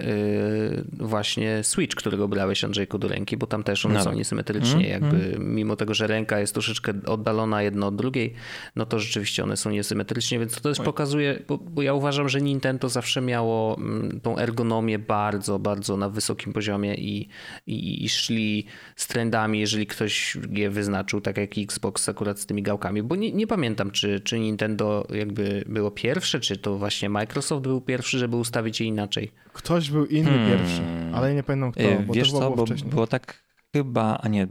właśnie Switch, którego brałeś Andrzejku do ręki, bo tam też one No są tak. niesymetrycznie. Mm, Jakby mimo tego, że ręka jest troszeczkę oddalona jedna od drugiej, no to rzeczywiście one są niesymetrycznie, więc to też pokazuje, bo, bo ja uważam, że Nintendo zawsze miało mm, tą ergonomię bardzo, bardzo na wysokim poziomie i, i, i szli z trendami, jeżeli ktoś je wyznaczył, tak jak Xbox akurat z tymi gałkami, bo nie, nie pamiętam, czy, czy Nintendo jakby było pierwsze, czy to właśnie Microsoft był pierwszy, żeby ustawić je inaczej. Ktoś był inny Hmm. pierwszy, ale nie pamiętam kto, E, bo Wiesz to co, było bo wcześniej. było tak chyba, a nie,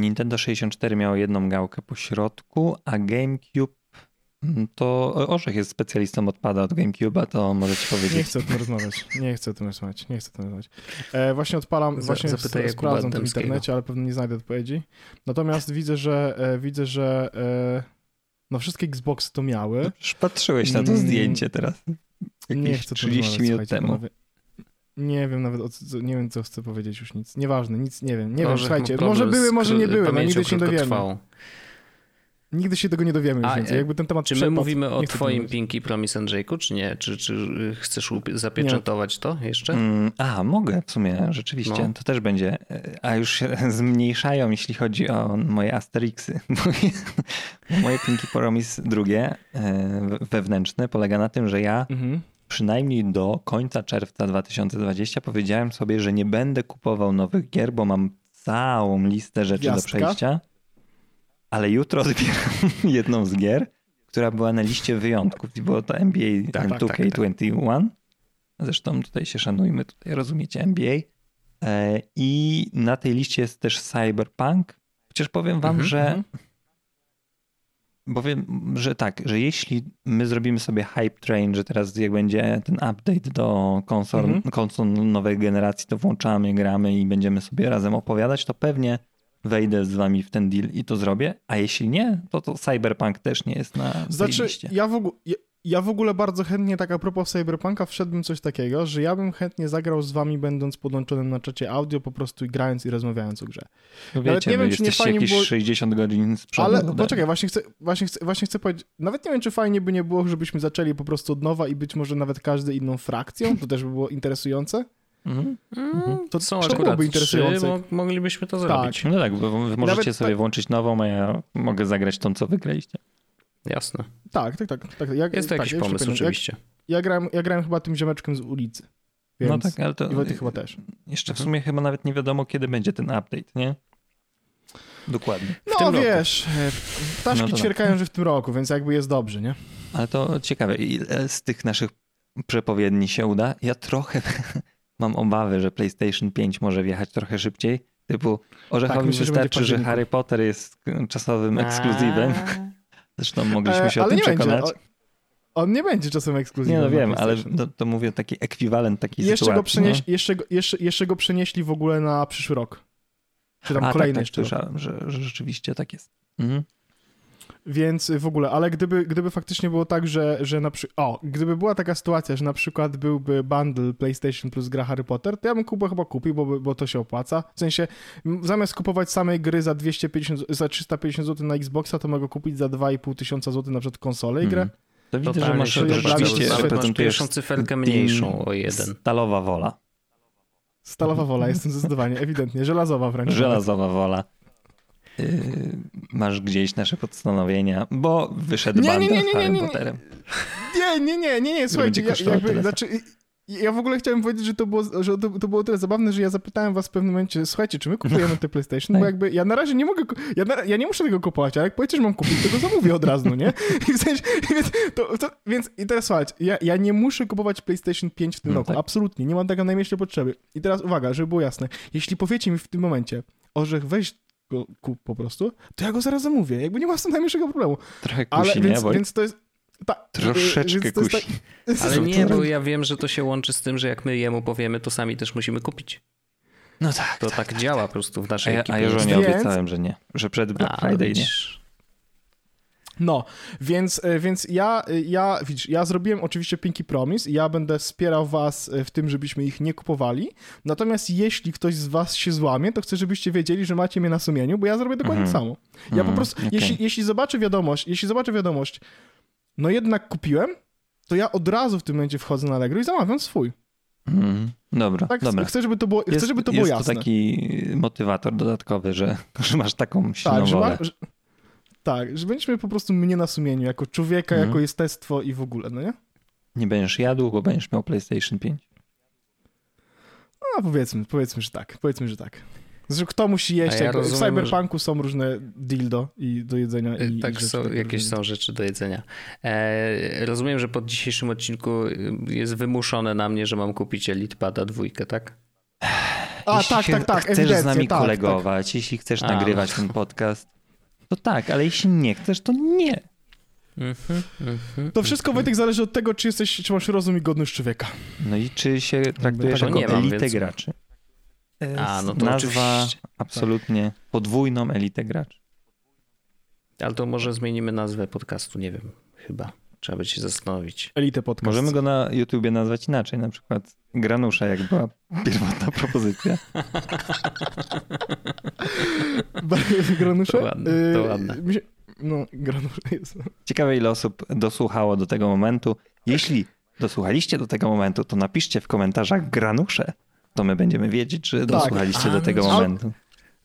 Nintendo 64 miało jedną gałkę po środku, a GameCube to Orzech jest specjalistą odpada od GameCube'a, to może ci Nie powiedzieć. chcę o tym rozmawiać, nie chcę o tym rozmawiać, nie chcę o tym rozmawiać. E, właśnie odpalam, Za- właśnie zapytaj sprawdzam to w internecie, ale pewnie nie znajdę odpowiedzi. Natomiast widzę, że e, widzę, że e, no wszystkie Xboxy to miały. Już patrzyłeś na to Mm. zdjęcie teraz. Nie Jakieś chcę o tym 30 rozmawiać, minut temu. panowie. Nie wiem nawet, o co, nie wiem co chcę powiedzieć już nic. Nieważne, nic nie wiem. Nie może, wiem, słuchajcie, może były, może nie były, no nigdy się nie dowiemy. Trwało. Nigdy się tego nie dowiemy A, więcej. Jakby ten temat Czy my mówimy o twoim Pinky Promise Andrzejku, czy nie? Czy, czy chcesz zapieczętować nie. to jeszcze? Mm, a, mogę w sumie, rzeczywiście. No. To też będzie. A już się [LAUGHS] zmniejszają, jeśli chodzi o moje Asterixy. [LAUGHS] Moje Pinky Promise drugie, e, wewnętrzne, polega na tym, że ja mhm. przynajmniej do końca czerwca 2020 powiedziałem sobie, że nie będę kupował nowych gier, bo mam całą listę rzeczy Gwiazdka. do przejścia ale jutro odbieram [LAUGHS] jedną z gier, która była na liście wyjątków i było to NBA tak, 2K21. Tak, tak, Zresztą tutaj się szanujmy, tutaj rozumiecie NBA. E, I na tej liście jest też Cyberpunk. Chociaż powiem wam, mhm, że mhm. Powiem, że tak, że jeśli my zrobimy sobie hype train, że teraz jak będzie ten update do konsol, mhm. konsol nowej generacji, to włączamy, gramy i będziemy sobie razem opowiadać, to pewnie wejdę z wami w ten deal i to zrobię, a jeśli nie, to to Cyberpunk też nie jest na znaczy, liście. Ja w, ogóle, ja, ja w ogóle bardzo chętnie, tak a propos Cyberpunka, wszedłbym coś takiego, że ja bym chętnie zagrał z wami, będąc podłączonym na czacie audio, po prostu i grając i rozmawiając o grze. No wiecie, nie wiem, czy nie fajnie jakieś było... 60 godzin z przodu. Ale poczekaj, właśnie chcę, właśnie, chcę, właśnie chcę powiedzieć, nawet nie wiem, czy fajnie by nie było, żebyśmy zaczęli po prostu od nowa i być może nawet każdy inną frakcją, to też by było interesujące. Mhm. To są akurat interesujące. Trzy, moglibyśmy to zrobić. Tak. No tak, bo wy możecie Nawet sobie tak... włączyć nową, a ja mogę zagrać tą, co wygraliście. Jasne. Tak, tak, tak. tak. Ja, Jest to tak, jakiś pomysł, oczywiście. Ja, ja, grałem, ja grałem chyba tym ziomeczkiem z ulicy. Więc no tak, ale to... I Wojtek chyba też. Jeszcze w sumie chyba nawet nie wiadomo, kiedy będzie ten update, nie? Dokładnie. no wiesz, roku. E, ptaszki no tak. ćwierkają, że w tym roku, więc jakby jest dobrze, nie? Ale to ciekawe, ile z tych naszych przepowiedni się uda? Ja trochę mam obawy, że PlayStation 5 może wjechać trochę szybciej. Typu Orzechowi tak, myślę, wystarczy, że, że, Harry Potter jest czasowym ekskluzywem. Zresztą mogliśmy się e, o tym przekonać. Będzie. On nie będzie czasem ekskluzywem. Nie, no wiem, ale to, to, mówię taki ekwiwalent takiej jeszcze sytuacji. Go przenieś, no? jeszcze, jeszcze, jeszcze go przenieśli w ogóle na przyszły rok. Czy tam A, kolejny tak, tak, jeszcze słyszałem, że, że rzeczywiście tak jest. Mhm. Więc w ogóle, ale gdyby, gdyby faktycznie było tak, że, że na przykład, o, gdyby była taka sytuacja, że na przykład byłby bundle PlayStation plus gra Harry Potter, to ja bym Kubę chyba kupił, bo, bo to się opłaca. W sensie, zamiast kupować samej gry za 250, za 350 zł na Xboxa, to mogę kupić za 2,5 tysiąca zł na przykład konsolę i grę. Mm. To widzę, że masz rzeczywiście reprezentujesz cyferkę mniejszą o jeden. Stalowa wola. Stalowa wola, jestem zdecydowanie, ewidentnie. Żelazowa wręcz. Żelazowa wola. Masz gdzieś nasze postanowienia, bo wyszedł nie, nie, nie, nie, z Harry Potterem. Nie, nie, nie, nie, nie, słuchajcie, ja, jakby, znaczy, ja w ogóle chciałem powiedzieć, że to było, że to, to było tyle zabawne, że ja zapytałem was w pewnym momencie, słuchajcie, czy my kupujemy te PlayStation? Bo tak. jakby ja na razie nie mogę, ja, na, ja nie muszę tego kupować, ale jak powiecie, że mam kupić, to go zamówię od razu, nie? [LAUGHS] I w sensie, więc, to, to, więc i teraz słuchajcie, ja, ja nie muszę kupować PlayStation 5 w tym no roku, tak. absolutnie, nie mam tego najmniejszej potrzeby. I teraz uwaga, żeby było jasne, jeśli powiecie mi w tym momencie, Orzech, weź go kup po prostu, to ja go zaraz zamówię. Jakby nie ma z tym najmniejszego problemu. Trochę kusi, Ale, więc, nie? więc to jest... Ta, Troszeczkę kusi. Tak, [LAUGHS] Ale nie, bo ja wiem, że to się łączy z tym, że jak my jemu powiemy, to sami też musimy kupić. No tak. To tak, tak, tak działa tak. po prostu w naszej a ja, ekipie. A ja żonie więc... obiecałem, że nie. Że przed Black Friday nie. No, więc, e, więc ja, e, ja, widzisz, ja zrobiłem oczywiście Pinky Promise i ja będę wspierał was e, w tym, żebyśmy ich nie kupowali. Natomiast jeśli ktoś z was się złamie, to chcę, żebyście wiedzieli, że macie mnie na sumieniu, bo ja zrobię dokładnie mm. samo. Ja mm, po prostu, okay. jeśli, jeśli zobaczę wiadomość, jeśli zobaczę wiadomość, no jednak kupiłem, to ja od razu w tym momencie wchodzę na Allegro i zamawiam swój. Mm, dobra, tak, dobra. Chcę, żeby to było, jest, chcę, żeby to było jest jasne. to taki motywator dodatkowy, że, [LAUGHS] że masz taką silną tak, wolę. Że, ma, że, tak, że będziemy po prostu mnie na sumieniu, jako człowieka, mhm. jako jestestwo i w ogóle, no nie? Nie będziesz jadł, bo będziesz miał PlayStation 5. No powiedzmy, powiedzmy, że tak, powiedzmy, że tak. Zresztą kto musi jeść? Ja rozumiem, w Cyberpunku że... są różne dildo i do jedzenia. I, tak, i są, jakieś są rzeczy do jedzenia. E, rozumiem, że po dzisiejszym odcinku jest wymuszone na mnie, że mam kupić Elitepada dwójkę, tak? A, jeśli tak, tak, tak. Chcesz z nami tak, kolegować, tak. jeśli chcesz A, nagrywać no. ten podcast, to tak, ale jeśli nie chcesz, to nie. Mm-hmm, mm-hmm, to wszystko, Wojtek, zależy od tego, czy jesteś, czy masz rozum i godność człowieka. No i czy się traktujesz jako mam, elitę więc... graczy. A, no to Nazwa oczywiście. absolutnie tak. podwójną elitę graczy. Ale to może zmienimy nazwę podcastu, nie wiem, chyba. Trzeba by się zastanowić. Elite Podcast. Możemy go na YouTubie nazwać inaczej, na przykład Granusza, jak była [LAUGHS] pierwotna propozycja. [LAUGHS] Granusze? To ładne, to ładne. Się... No, granusze jest. Ciekawe, ile osób dosłuchało do tego momentu. Jeśli dosłuchaliście do tego momentu, to napiszcie w komentarzach granusze. To my będziemy wiedzieć, że tak. dosłuchaliście do tego momentu.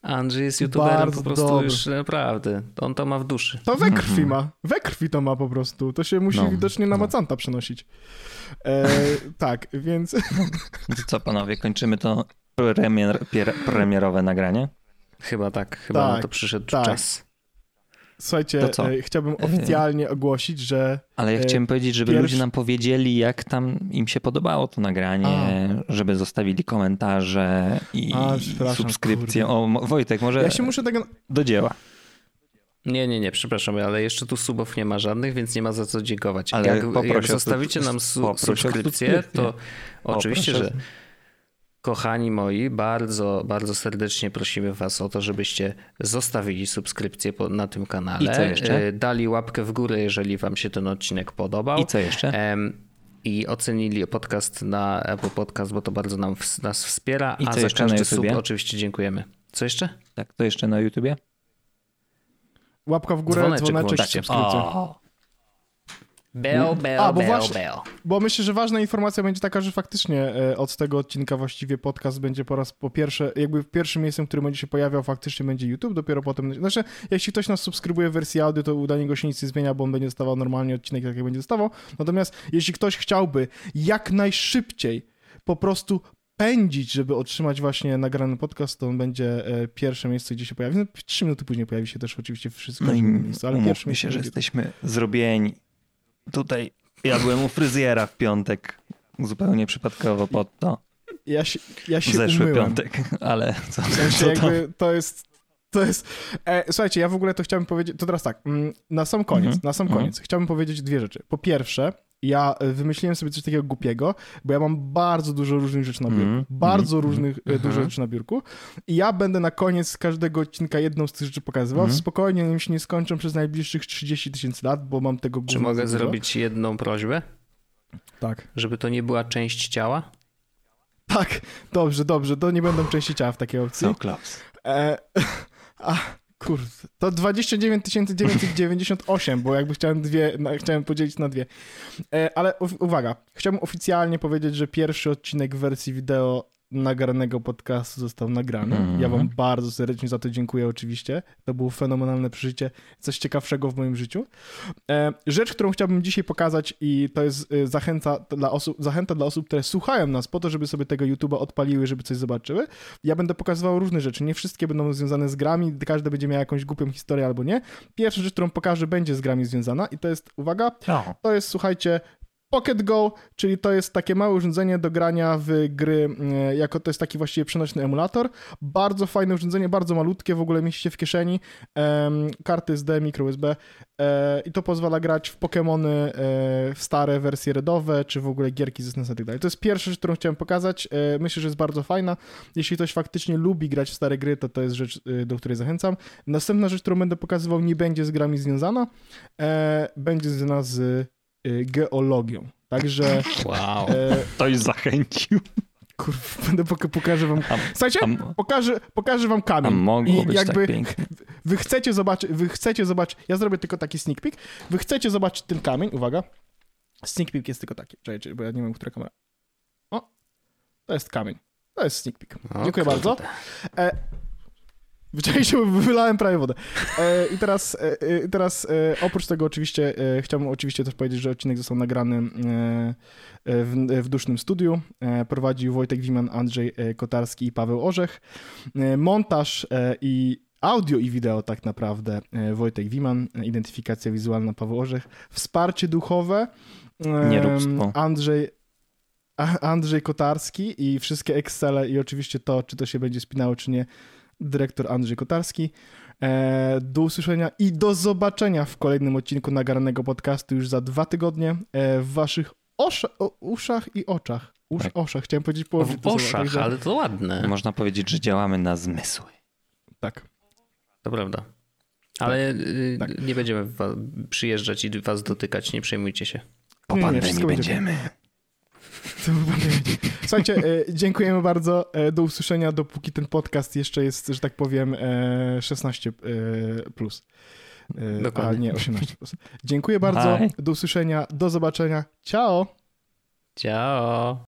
Andrzej jest youtuberem Bardzo po prostu dobry. już naprawdę. On to ma w duszy. To we krwi mhm. ma. We krwi to ma po prostu. To się musi no, widocznie na no. macanta przenosić. E, [LAUGHS] tak, więc... To co panowie, kończymy to premier, premierowe nagranie? Chyba tak. Chyba tak, na to przyszedł tak. czas. Słuchajcie, e, chciałbym oficjalnie ogłosić, że. Ale ja e, chciałem powiedzieć, żeby pierwszy... ludzie nam powiedzieli, jak tam im się podobało to nagranie, A. żeby zostawili komentarze i A, subskrypcję. O, Wojtek, może. Ja się muszę tego. Do dzieła. Nie, nie, nie, przepraszam, ale jeszcze tu subów nie ma żadnych, więc nie ma za co dziękować. Ale jak, jak zostawicie nam su subskrypcję, to oczywiście, że Kochani moi, bardzo, bardzo serdecznie prosimy Was o to, żebyście zostawili subskrypcję na tym kanale. I co jeszcze? E, dali łapkę w górę, jeżeli Wam się ten odcinek podobał. I co jeszcze? I ocenili podcast na Apple Podcast, bo to bardzo nam, nas wspiera. I co a za każdy sub oczywiście dziękujemy. Co jeszcze? Tak, to jeszcze na YouTubie? Łapka w górę, dzwoneczek, dzwoneczek subskrypcja. Bell, bell, A, bo bell, właśnie, bell. Bo myślę, że ważna informacja będzie taka, że faktycznie e, od tego odcinka właściwie podcast będzie po raz po pierwsze, jakby pierwszym miejscem, który będzie się pojawiał faktycznie będzie YouTube, dopiero potem, znaczy jeśli ktoś nas subskrybuje w wersji audio, to u niego się nic nie zmienia, bo on będzie dostawał normalnie odcinek, tak jak będzie dostawał. Natomiast jeśli ktoś chciałby jak najszybciej po prostu pędzić, żeby otrzymać właśnie nagrany podcast, to on będzie e, pierwsze miejsce, gdzie się pojawi. No, trzy minuty później pojawi się też oczywiście wszystko no miejscu, ale pierwsze miejsce. Myślę, że jesteśmy zrobieni Tutaj ja byłem u fryzjera w piątek, zupełnie przypadkowo pod to. Ja się, ja się Zeszły umyłem. piątek, [LAUGHS] ale co, w sensie co to? to jest to jest. E, słuchajcie, ja w ogóle to chciałbym powiedzieć. To teraz tak, mm, na sam koniec, mm -hmm. na sam mm -hmm. koniec chciałbym powiedzieć dwie rzeczy. Po pierwsze, ja e, wymyśliłem sobie coś takiego głupiego, bo ja mam bardzo dużo różnych rzeczy na biurku. Mm, bardzo mm, różnych mm, dużo rzeczy na biurku. I ja będę na koniec każdego odcinka jedną z tych rzeczy pokazywał. Mm. Spokojnie, nim się nie skończą przez najbliższych 30 tysięcy lat, bo mam tego Czy mogę zrobić jedną prośbę? Tak. Żeby to nie była część ciała? Tak, dobrze, dobrze. To nie będą części ciała w takiej opcji. No, Klaus. E, [LAUGHS] a, Kurde, to 29 998, bo jakby chciałem dwie, no, chciałem podzielić na dwie. E, ale uwaga, chciałbym oficjalnie powiedzieć, że pierwszy odcinek w wersji wideo nagranego podcastu został nagrany. Mm -hmm. Ja wam bardzo serdecznie za to dziękuję oczywiście. To było fenomenalne przeżycie, coś ciekawszego w moim życiu. E, rzecz, którą chciałbym dzisiaj pokazać i to jest e, zachęta dla osób, zachęta dla osób, które słuchają nas po to, żeby sobie tego YouTube'a odpaliły, żeby coś zobaczyły. Ja będę pokazywał różne rzeczy. Nie wszystkie będą związane z grami, każdy będzie miał jakąś głupią historię albo nie. Pierwsza rzecz, którą pokażę, będzie z grami związana i to jest, uwaga, no. to jest, słuchajcie, Pocket Go, czyli to jest takie małe urządzenie do grania w gry, e, jako to jest taki właściwie przenośny emulator. Bardzo fajne urządzenie, bardzo malutkie, w ogóle mieści się w kieszeni. Karty SD, micro USB e, i to pozwala grać w Pokémony e, w stare wersje redowe, czy w ogóle gierki ze SNES i tak dalej. To jest pierwsza rzecz, którą chciałem pokazać. Myślę, że jest bardzo fajna. Jeśli ktoś faktycznie lubi grać w stare gry, to to jest rzecz, do której zachęcam. Następna rzecz, którą będę pokazywał, nie będzie z grami związana. Będzie związana z geologią. Także. Wow. E, Ktoś zachęcił. Kurwa, [LAUGHS] będę poka pokażę wam. Słuchajcie, pokażę, pokażę wam kamień. A mogło I być jakby tak pięknie. Wy chcecie zobaczyć, wy chcecie zobaczyć. Ja zrobię tylko taki sneak peek. Wy chcecie zobaczyć ten kamień. Uwaga. Sneak peek jest tylko taki. Czekajcie, bo ja nie wiem, która kamera. O, to jest kamień. To jest sneak peek. Dziękuję bardzo. E, się, wylałem prawie wodę. E, I teraz, e, e teraz e, oprócz tego oczywiście e, chciałbym oczywiście też powiedzieć, że odcinek został nagrany e, w, w dusznym studiu. prowadził Wojtek Wiman, Andrzej Kotarski i Paweł Orzech. montaż i audio i wideo tak naprawdę Wojtek Wiman, identyfikacja wizualna Paweł Orzech, wsparcie duchowe Nieróbstwo. Andrzej Andrzej Kotarski i wszystkie Excele i oczywiście to, czy to się będzie spinało, czy nie, dyrektor Andrzej Kotarski. E, do usłyszenia i do zobaczenia w kolejnym odcinku nagranego podcastu już za dwa tygodnie e, w waszych osza, uszach i oczach. Usz, tak. Oszach, chciałem powiedzieć położyć. W oszach, także... ale to ładne. Można powiedzieć, że działamy na zmysły. Tak. To prawda. Ale y, tak. nie będziemy przyjeżdżać i was dotykać, nie przejmujcie się. Po nie, pandemii nie, będziemy. Słuchajcie, e, dziękujemy bardzo. E, do usłyszenia, dopóki ten podcast jeszcze jest, że tak powiem, 16 e, plus. Dokładnie. A nie 18 plus. Dziękuję bardzo. Do usłyszenia, do zobaczenia. Ciao. Ciao.